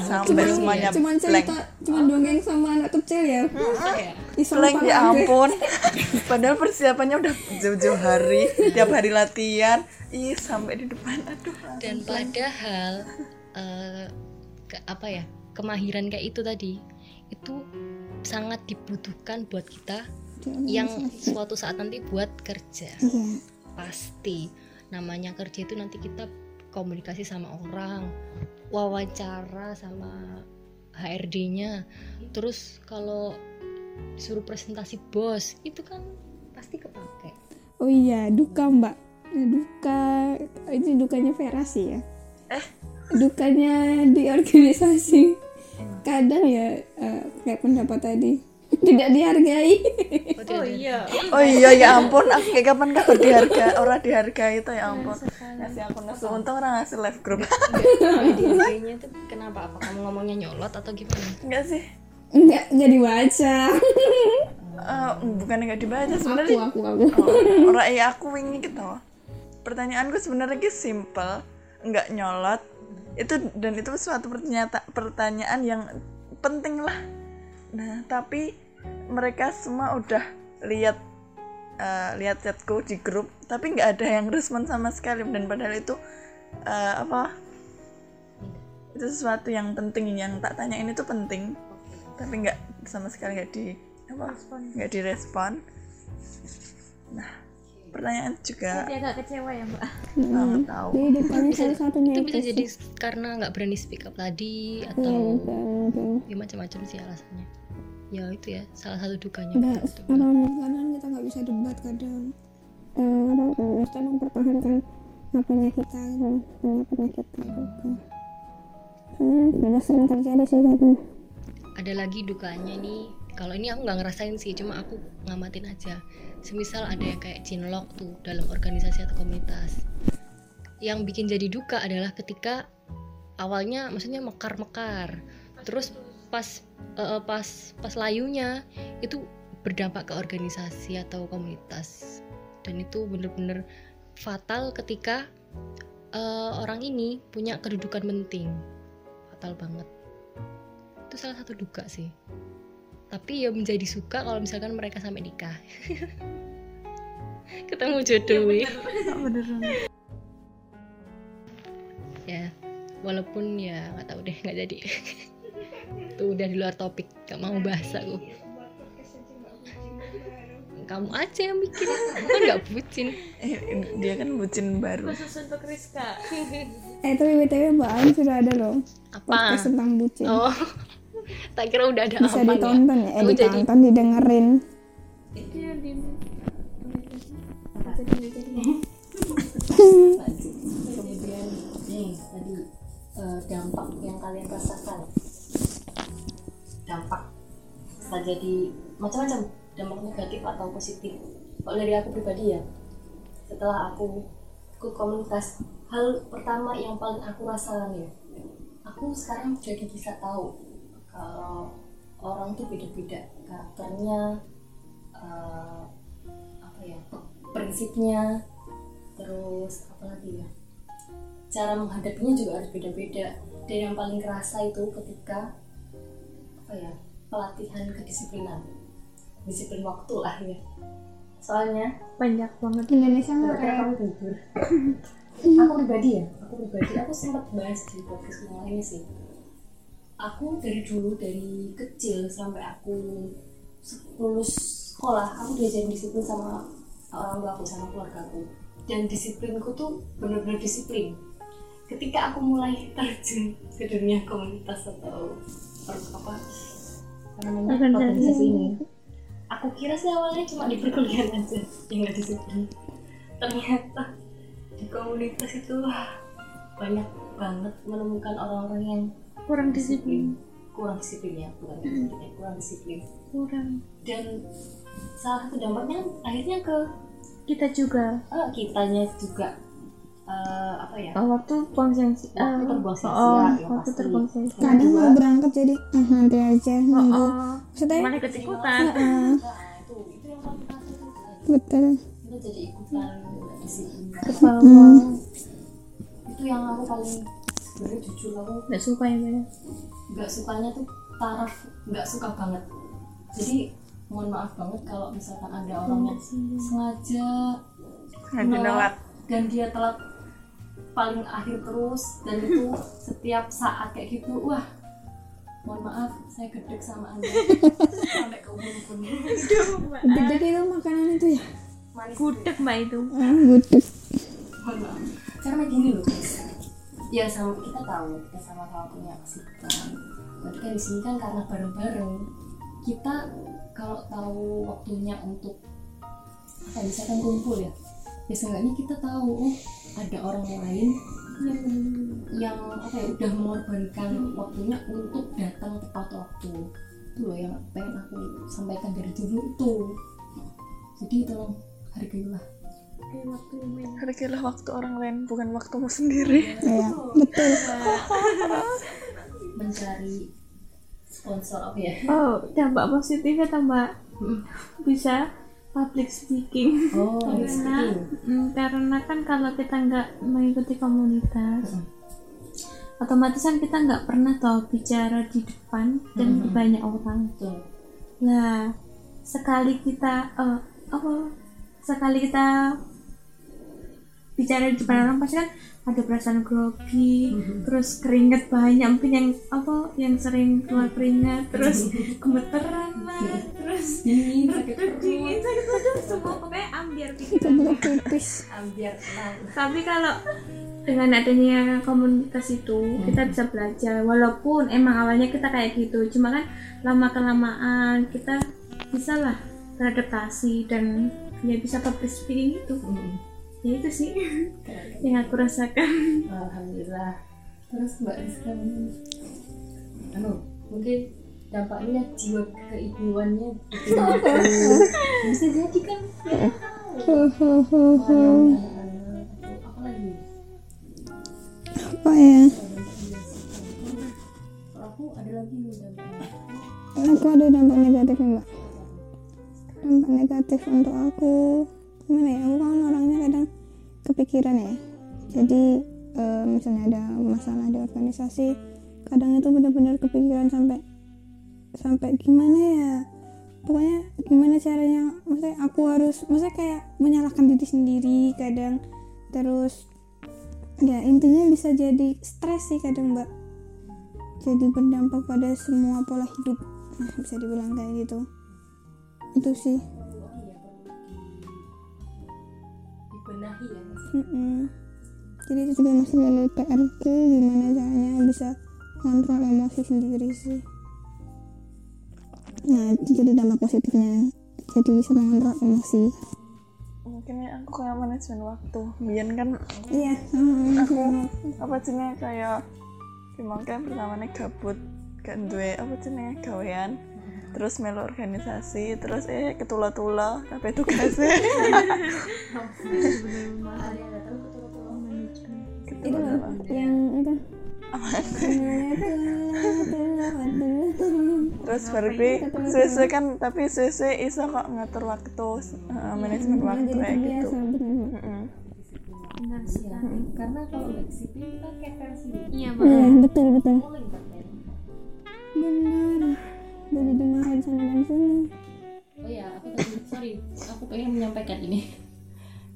Speaker 4: Sampai
Speaker 1: Cuman-
Speaker 4: semuanya
Speaker 2: cuman
Speaker 4: blank.
Speaker 2: cerita cuman dongeng sama anak kecil ya
Speaker 1: ya
Speaker 2: Iseng
Speaker 4: Blank ya ampun. Padahal persiapannya udah jauh-jauh hari, tiap hari latihan. Ih, sampai di depan. Aduh.
Speaker 1: dan padahal eh, ke- apa ya kemahiran kayak itu tadi itu sangat dibutuhkan buat kita yang suatu saat nanti buat kerja.
Speaker 2: Iya.
Speaker 1: pasti. Namanya kerja itu nanti kita komunikasi sama orang wawancara sama HRD-nya terus kalau disuruh presentasi bos itu kan pasti kepake.
Speaker 2: Oh iya duka mbak. Nah, duka. Ini dukanya Vera sih ya. Dukanya di organisasi. Kadang ya eh, kayak pendapat tadi tidak dihargai
Speaker 1: oh, tidak ada-
Speaker 3: iya
Speaker 4: Oh iya ya ampun, aku kayak kapan kapan diharga, orang dihargai itu ya ampun. Ngasih aku nesu untung orang ngasih live group.
Speaker 1: Nggak dihargainya itu kenapa apa kamu ngomongnya nyolot atau gimana
Speaker 4: Enggak sih.
Speaker 2: enggak nggak dibaca
Speaker 4: Eh, bukan nggak dibaca
Speaker 2: aku
Speaker 4: sebenarnya.
Speaker 2: aku aku
Speaker 4: Oh, orang iya aku wingi gitu. Pertanyaanku sebenarnya simple, nggak nyolot. Itu dan itu suatu pertanyaan pertanyaan yang penting lah. Nah, tapi mereka semua udah lihat eh, lihat chatku di grup, tapi nggak ada yang respon sama sekali dan padahal itu eh, apa? Itu sesuatu yang penting yang tak tanyain itu penting, tapi nggak sama sekali nggak di apa? Nggak direspon. Nah, pertanyaan juga
Speaker 3: Jadi agak kecewa ya mbak.
Speaker 4: Banget tahu.
Speaker 2: di depannya salah satunya
Speaker 1: itu bisa jadi karena nggak berani speak up tadi atau ya macam-macam sih alasannya. Ya itu ya salah satu dukanya.
Speaker 2: Enggak,
Speaker 1: Betul.
Speaker 2: kadang kadang kita nggak bisa debat kadang. Eh, kadang kita mempertahankan apanya kita gitu pendapatnya kita. Gitu hmm, sudah sering terjadi sih kadang
Speaker 1: ada lagi dukanya nih kalau ini aku nggak ngerasain sih cuma aku ngamatin aja. Semisal ada yang kayak cinlok tuh dalam organisasi atau komunitas. Yang bikin jadi duka adalah ketika awalnya maksudnya mekar-mekar. Terus pas eh, pas pas layunya itu berdampak ke organisasi atau komunitas. Dan itu bener-bener fatal ketika eh, orang ini punya kedudukan penting. Fatal banget. Itu salah satu duka sih tapi ya menjadi suka kalau misalkan mereka sampai nikah. Ketemu jodoh wih.
Speaker 4: beneran?
Speaker 1: Ya walaupun ya nggak tahu deh nggak jadi. Tuh udah di luar topik gak mau bahas aku. Kamu aja yang mikir kan nggak bucin.
Speaker 4: Eh, dia kan bucin baru.
Speaker 3: Khusus untuk Rizka.
Speaker 2: Eh tapi btw mbak Ain sudah ada loh.
Speaker 1: Apa
Speaker 2: podcast tentang bucin.
Speaker 1: Oh tak kira udah ada
Speaker 2: bisa
Speaker 1: apa
Speaker 2: ditonton ya eh
Speaker 1: Kamu jadi-
Speaker 2: ditonton didengerin
Speaker 3: itu yang di
Speaker 1: kemudian nih tadi eh, dampak yang kalian rasakan dampak bisa jadi macam-macam dampak negatif atau positif kalau dari aku pribadi ya setelah aku ikut komunitas hal pertama yang paling aku rasakan ya aku sekarang jadi bisa tahu kalau orang tuh beda-beda karakternya eh, apa ya prinsipnya terus apa lagi ya cara menghadapinya juga harus beda-beda. Dan yang paling kerasa itu ketika apa ya pelatihan kedisiplinan disiplin waktu lah ya. Soalnya
Speaker 3: banyak banget.
Speaker 2: Indonesia nggak kayak
Speaker 1: kamu tidur. Aku pribadi ya aku pribadi aku sempat bahas di podcast yang lainnya sih aku dari dulu dari kecil sampai aku lulus sekolah aku diajarin disiplin sama orang tua aku sama keluarga aku. Dan disiplinku tuh bener-bener disiplin. Ketika aku mulai terjun ke dunia komunitas atau apa namanya
Speaker 3: Organisasi.
Speaker 1: ini aku kira sih awalnya cuma di perkuliahan aja yang nggak disiplin. Ternyata di komunitas itu banyak banget menemukan orang-orang yang
Speaker 3: kurang disiplin.
Speaker 1: Kurang disiplin ya bukan disiplin ya, kurang disiplin.
Speaker 3: Kurang.
Speaker 1: Dan salah satu dampaknya akhirnya ke
Speaker 3: kita juga.
Speaker 1: Eh, kitanya juga eh, apa ya?
Speaker 3: Oh, waktu buang sensi
Speaker 1: Waktu terbuang sia-sia,
Speaker 3: oh,
Speaker 1: ya
Speaker 3: waktu
Speaker 1: pasti.
Speaker 3: terbuang sia-sia
Speaker 2: kadang mau berangkat jadi ah, nanti aja nunggu.
Speaker 3: oh,
Speaker 2: maksudnya?
Speaker 3: Malah ikut ikutan.
Speaker 1: Itu itu yang paling kerasa tuh
Speaker 2: betul.
Speaker 1: Kita jadi ikutan disiplin.
Speaker 3: Ke bawah
Speaker 1: itu yang aku paling sebenarnya jujur aku
Speaker 3: nggak suka ya Mbak?
Speaker 1: nggak sukanya tuh taraf nggak suka banget. Jadi mohon maaf banget kalau misalkan ada orang yang sengaja
Speaker 4: dinolak.
Speaker 1: dan dia telat paling akhir terus dan itu setiap saat kayak gitu wah mohon maaf saya gedek sama anda. Sampai ke ubun-ubun
Speaker 2: gede itu makanan itu ya?
Speaker 1: Manis
Speaker 3: gudeg mbak itu.
Speaker 2: Ah gudeg.
Speaker 1: Mohon maaf. Karena gini loh guys ya sama kita tahu kita sama-sama punya kesibukan. Tapi kan di sini kan karena bareng-bareng. Kita kalau tahu waktunya untuk apa ya, misalkan kumpul ya ya seenggaknya kita tahu oh ada orang lain yang yang apa ya udah mengorbankan waktunya untuk datang tepat waktu. Itu loh yang pengen aku sampaikan dari dulu itu. Jadi tolong hargailah
Speaker 4: Hargailah waktu orang lain bukan waktumu sendiri.
Speaker 2: ya betul
Speaker 1: mencari sponsor apa ya
Speaker 3: oh dampak positifnya tambah
Speaker 1: Hmm.
Speaker 3: bisa public speaking
Speaker 1: oh
Speaker 3: karena mm, karena kan kalau kita nggak mengikuti komunitas
Speaker 1: Mm.
Speaker 3: otomatis kan kita nggak pernah tahu bicara di depan dan
Speaker 1: Mm.
Speaker 3: banyak orang
Speaker 1: betul
Speaker 3: Nah, sekali kita eh, apa? Sekali kita bicara di depan orang pasti kan ada perasaan grogi, terus keringet banyak mungkin yang apa yang sering keluar keringat, terus gemeteran lah, terus
Speaker 1: dingin sakit
Speaker 3: dingin
Speaker 1: perut.
Speaker 3: sakit perut. Semua pokoknya ambiar pikiran.
Speaker 2: pipis.
Speaker 1: Ambiar tenang
Speaker 3: Tapi kalau dengan adanya komunitas itu kita bisa belajar. Walaupun emang awalnya kita kayak gitu cuma kan lama kelamaan kita bisa lah beradaptasi dan ya bisa public speaking itu
Speaker 1: Hmm.
Speaker 3: Ya itu sih
Speaker 1: Keren.
Speaker 3: yang aku rasakan.
Speaker 1: Alhamdulillah. Terus mbak Rizka ini anu mungkin dampaknya jiwa keibuannya bisa jadi kan? Ya apa lagi?
Speaker 2: Apa ya?
Speaker 1: Aku ada lagi
Speaker 2: aku ada dampak negatifnya mbak. Dampak negatif untuk aku gimana ya aku kan orangnya kadang kepikiran ya. Jadi eh, misalnya ada masalah di organisasi kadang itu benar-benar kepikiran sampai sampai gimana ya. Pokoknya gimana caranya maksudnya aku harus maksudnya kayak menyalahkan diri sendiri kadang. Terus ya intinya bisa jadi stres sih kadang mbak. Jadi berdampak pada semua pola hidup nah bisa dibilang kayak gitu. Itu sih
Speaker 1: dibenahi ya Mas.
Speaker 2: Mm-mm. jadi itu juga masih jadi PR ku gimana caranya bisa kontrol emosi sendiri sih. Nah itu jadi dampak positifnya jadi bisa mengontrol emosi.
Speaker 4: Mungkin ya aku kayak manajemen waktu. Biar kan
Speaker 2: iya
Speaker 4: aku apa jenisnya kayak gimana kan pertamanya gabut kan duwe apa jenisnya gawean terus melu organisasi terus eh ketula-tula tapi tugasnya
Speaker 2: itu yang itu.
Speaker 4: Terus baru gue sesuai kan tapi sesuai iso kok ngatur waktu eh, manajemen waktu kayak gitu.
Speaker 1: ya karena kalau disiplin kita kayak versi
Speaker 3: iya
Speaker 2: betul betul benar jadi dimarahin sana dan sini
Speaker 1: oh ya aku tadi sorry aku pengen menyampaikan ini.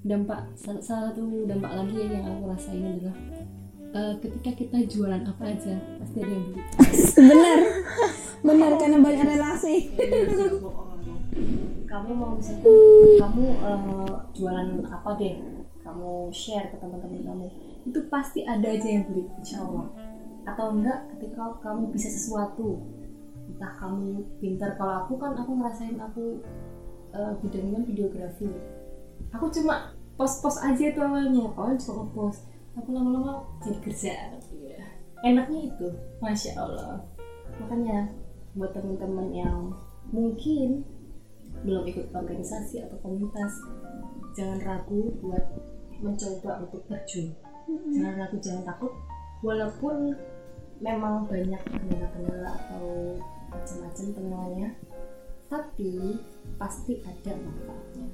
Speaker 1: Dampak salah satu dampak lagi ya yang aku rasain adalah eh, ketika kita jualan apa aja pasti ada yang beli.
Speaker 2: Benar. Benar karena banyak relasi.
Speaker 1: Kamu mau misalkan kamu eh, jualan apa deh? Kamu share ke teman-teman kamu. Itu pasti ada aja yang beli insya Allah. Atau enggak ketika kamu bisa sesuatu entah kamu pintar kalau aku kan aku ngerasain aku eh, bidangnya videografi. Aku cuma post-post aja itu awalnya awalnya cuma post tapi lama-lama jadi kerja. Ya. enaknya itu masya Allah. Makanya buat teman-teman yang mungkin belum ikut organisasi atau komunitas jangan ragu buat mencoba untuk terjun. Jangan ragu jangan takut. Walaupun memang banyak kendala-kendala atau macam-macam temuannya. Tapi pasti ada manfaatnya.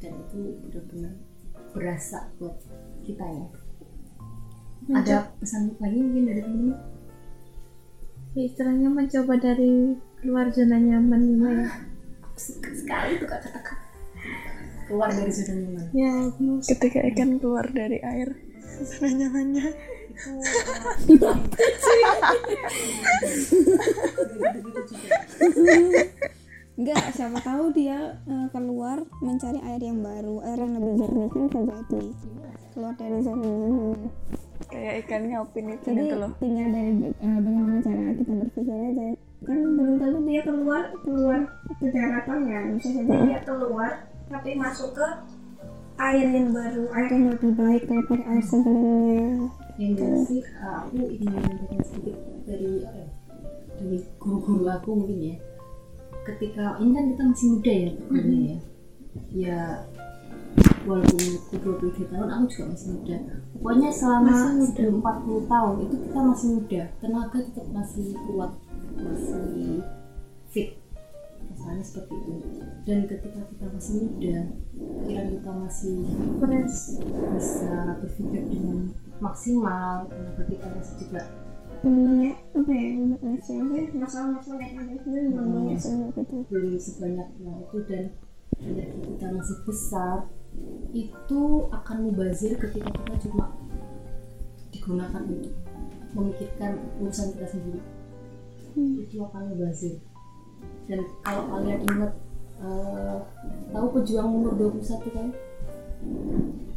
Speaker 1: Dan itu benar-benar berasa buat kita ya. Ada pesan lagi mungkin dari temen
Speaker 3: istilahnya mencoba dari keluar zona nyaman gimana ya.
Speaker 1: Suka sekali tuh kata-kata. Keluar dari zona nyaman.
Speaker 3: Ya
Speaker 4: ketika ikan keluar dari air zona nyamannya
Speaker 1: itu
Speaker 2: Enggak, siapa tahu dia eh, keluar mencari air yang baru, air yang lebih jernih kan bisa jadi keluar dari zona nyaman.
Speaker 4: kayak ikan nyaupin itu
Speaker 2: Jadi
Speaker 4: gitu loh
Speaker 2: tinggal dari eh, bagaimana cara kita berpikir aja. Kan belum tentu dia keluar keluar ke daratan ya, bisa saja dia keluar tapi masuk ke air yang baru, air yang lebih baik daripada air sebelumnya.
Speaker 1: yang jelas sih. Uh, aku ingin menyampaikan sedikit dari apa ya, dari guru-guru aku mungkin ya. Ketika ini kan kita masih muda ya sebenarnya ya. Ya walaupun aku 23 tahun aku juga masih muda. Pokoknya selama sebelum 40 tahun itu kita masih muda. Tenaga tetap masih kuat masih fit misalnya seperti itu. Dan ketika kita masih muda pikiran kita masih fresh bisa berpikir dengan maksimal kita masih juga
Speaker 2: Sebenarnya apa ya? Masalah masalah yang ada itu belum
Speaker 1: belum dan energi kita masih besar itu akan mubazir ketika kita cuma digunakan untuk memikirkan urusan kita sendiri. Itu akan mubazir dan kalau kalian ingat eh, tahu pejuang umur 21 kan?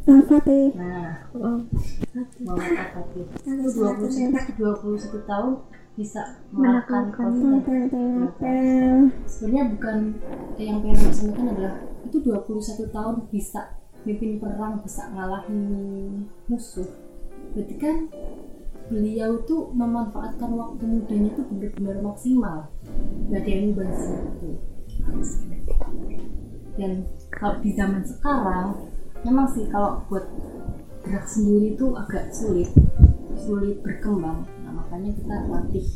Speaker 2: Al-Fatih.
Speaker 1: nah Muhammad Al-Fatih itu 21 21 tahun bisa mengalahkan konflik sebenarnya bukan yang pengen aku sampaikan adalah itu 21 tahun bisa mimpin perang bisa ngalahin musuh. Berarti kan beliau tuh memanfaatkan waktu mudanya tuh benar-benar maksimal gak ada yang itu dan kalau di zaman sekarang memang sih kalau buat gerak sendiri tuh agak sulit. Sulit berkembang. Nah makanya kita latih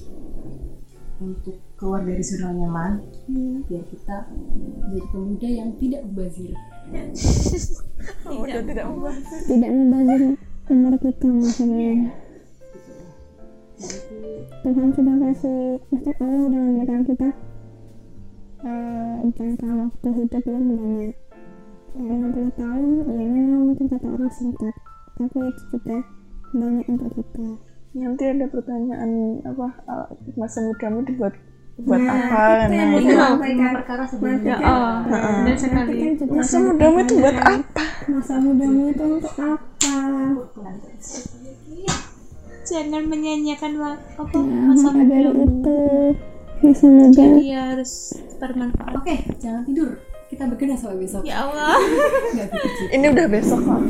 Speaker 1: untuk keluar dari zona nyaman biar kita menjadi pemuda yang tidak mubazir
Speaker 4: udah tidak membahas
Speaker 2: Tidak membazir umur kita maksudnya. Tuhan sudah kasih, maksudnya Allah sudah memberikan kita eh, jangka waktu hidup yang banyak. Yang 60 tahun, ya memang mungkin kata orang singkat, tapi itu juga banyak untuk kita.
Speaker 4: nanti ada pertanyaan apa uh, masa mudamu dibuat buat
Speaker 2: Nah,
Speaker 4: apa
Speaker 2: itu yang
Speaker 4: nah
Speaker 2: mau
Speaker 4: itu
Speaker 2: disampaikan.
Speaker 1: perkara sebelumnya
Speaker 3: oh. benar sekali
Speaker 4: masa mudamu itu buat apa?
Speaker 2: Masa mudamu itu untuk apa
Speaker 3: jangan menyanyiakan wa- apa?
Speaker 2: Nah,
Speaker 3: masa mudamu
Speaker 2: itu. Masa muda
Speaker 3: jadi harus bermanfaat.
Speaker 1: Oke jangan tidur. Kita bekerja sampai besok.
Speaker 3: Ya Allah.
Speaker 4: Ini udah besok kok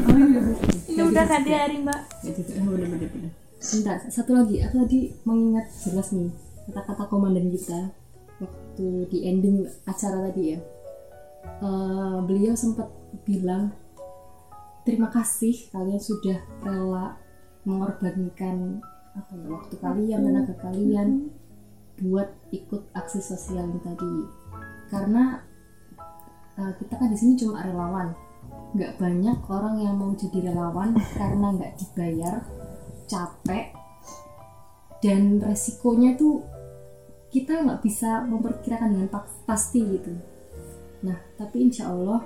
Speaker 3: ini udah tadi hari mbak.
Speaker 1: Nggak oh, bener bener bener. Bentar, satu lagi. Aku tadi mengingat jelas nih kata-kata komandan kita waktu di ending acara tadi ya. Eh, beliau sempat bilang terima kasih kalian sudah rela mengorbankan apa ya waktu kalian tenaga kalian buat ikut aksi sosial ini tadi. Karena eh, kita kan di sini cuma relawan. Nggak banyak orang yang mau jadi relawan karena nggak dibayar capek dan resikonya tuh kita nggak bisa memperkirakan dengan pas- pasti gitu. Nah tapi insya Allah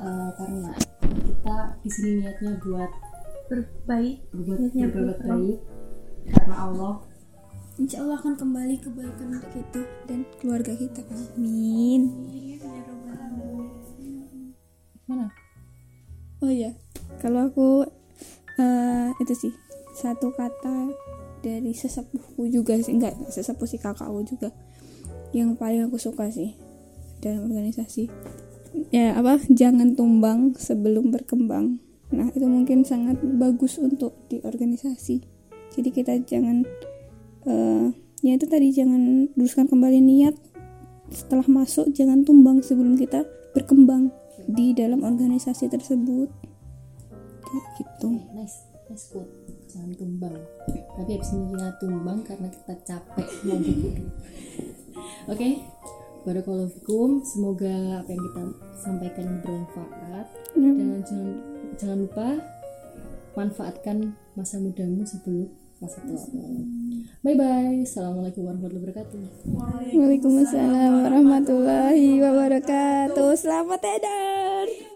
Speaker 1: eh, karena kita di sini niatnya buat
Speaker 3: berbaik
Speaker 1: berbuat
Speaker 3: Niatnya
Speaker 1: berbuat
Speaker 3: baik.
Speaker 1: baik karena Allah
Speaker 2: Insya Allah akan kembali kebaikan untuk kita dan keluarga kita. Amin.
Speaker 1: mana
Speaker 2: Oh iya, kalau aku eh, itu sih satu kata dari sesepuhku juga sih, enggak sesepuh si kakakku juga yang paling aku suka sih dalam organisasi. Ya apa? Jangan tumbang sebelum berkembang. Nah itu mungkin sangat bagus untuk di organisasi. Jadi kita jangan eh, ya itu tadi jangan luruskan kembali niat. Setelah masuk jangan tumbang sebelum kita berkembang di dalam organisasi tersebut. Kayak gitu.
Speaker 1: Nice. Nice quote. Jangan tumbang. Tapi habis ini kita tumbang karena kita capek. Mau oke Barakallahu fikum. Semoga apa yang kita sampaikan bermanfaat. Dan jangan jangan lupa manfaatkan masa mudamu sebelum masa tuamu. Bye bye assalamualaikum warahmatullahi wabarakatuh.
Speaker 2: Waalaikumsalam warahmatullahi wabarakatuh. Selamat edan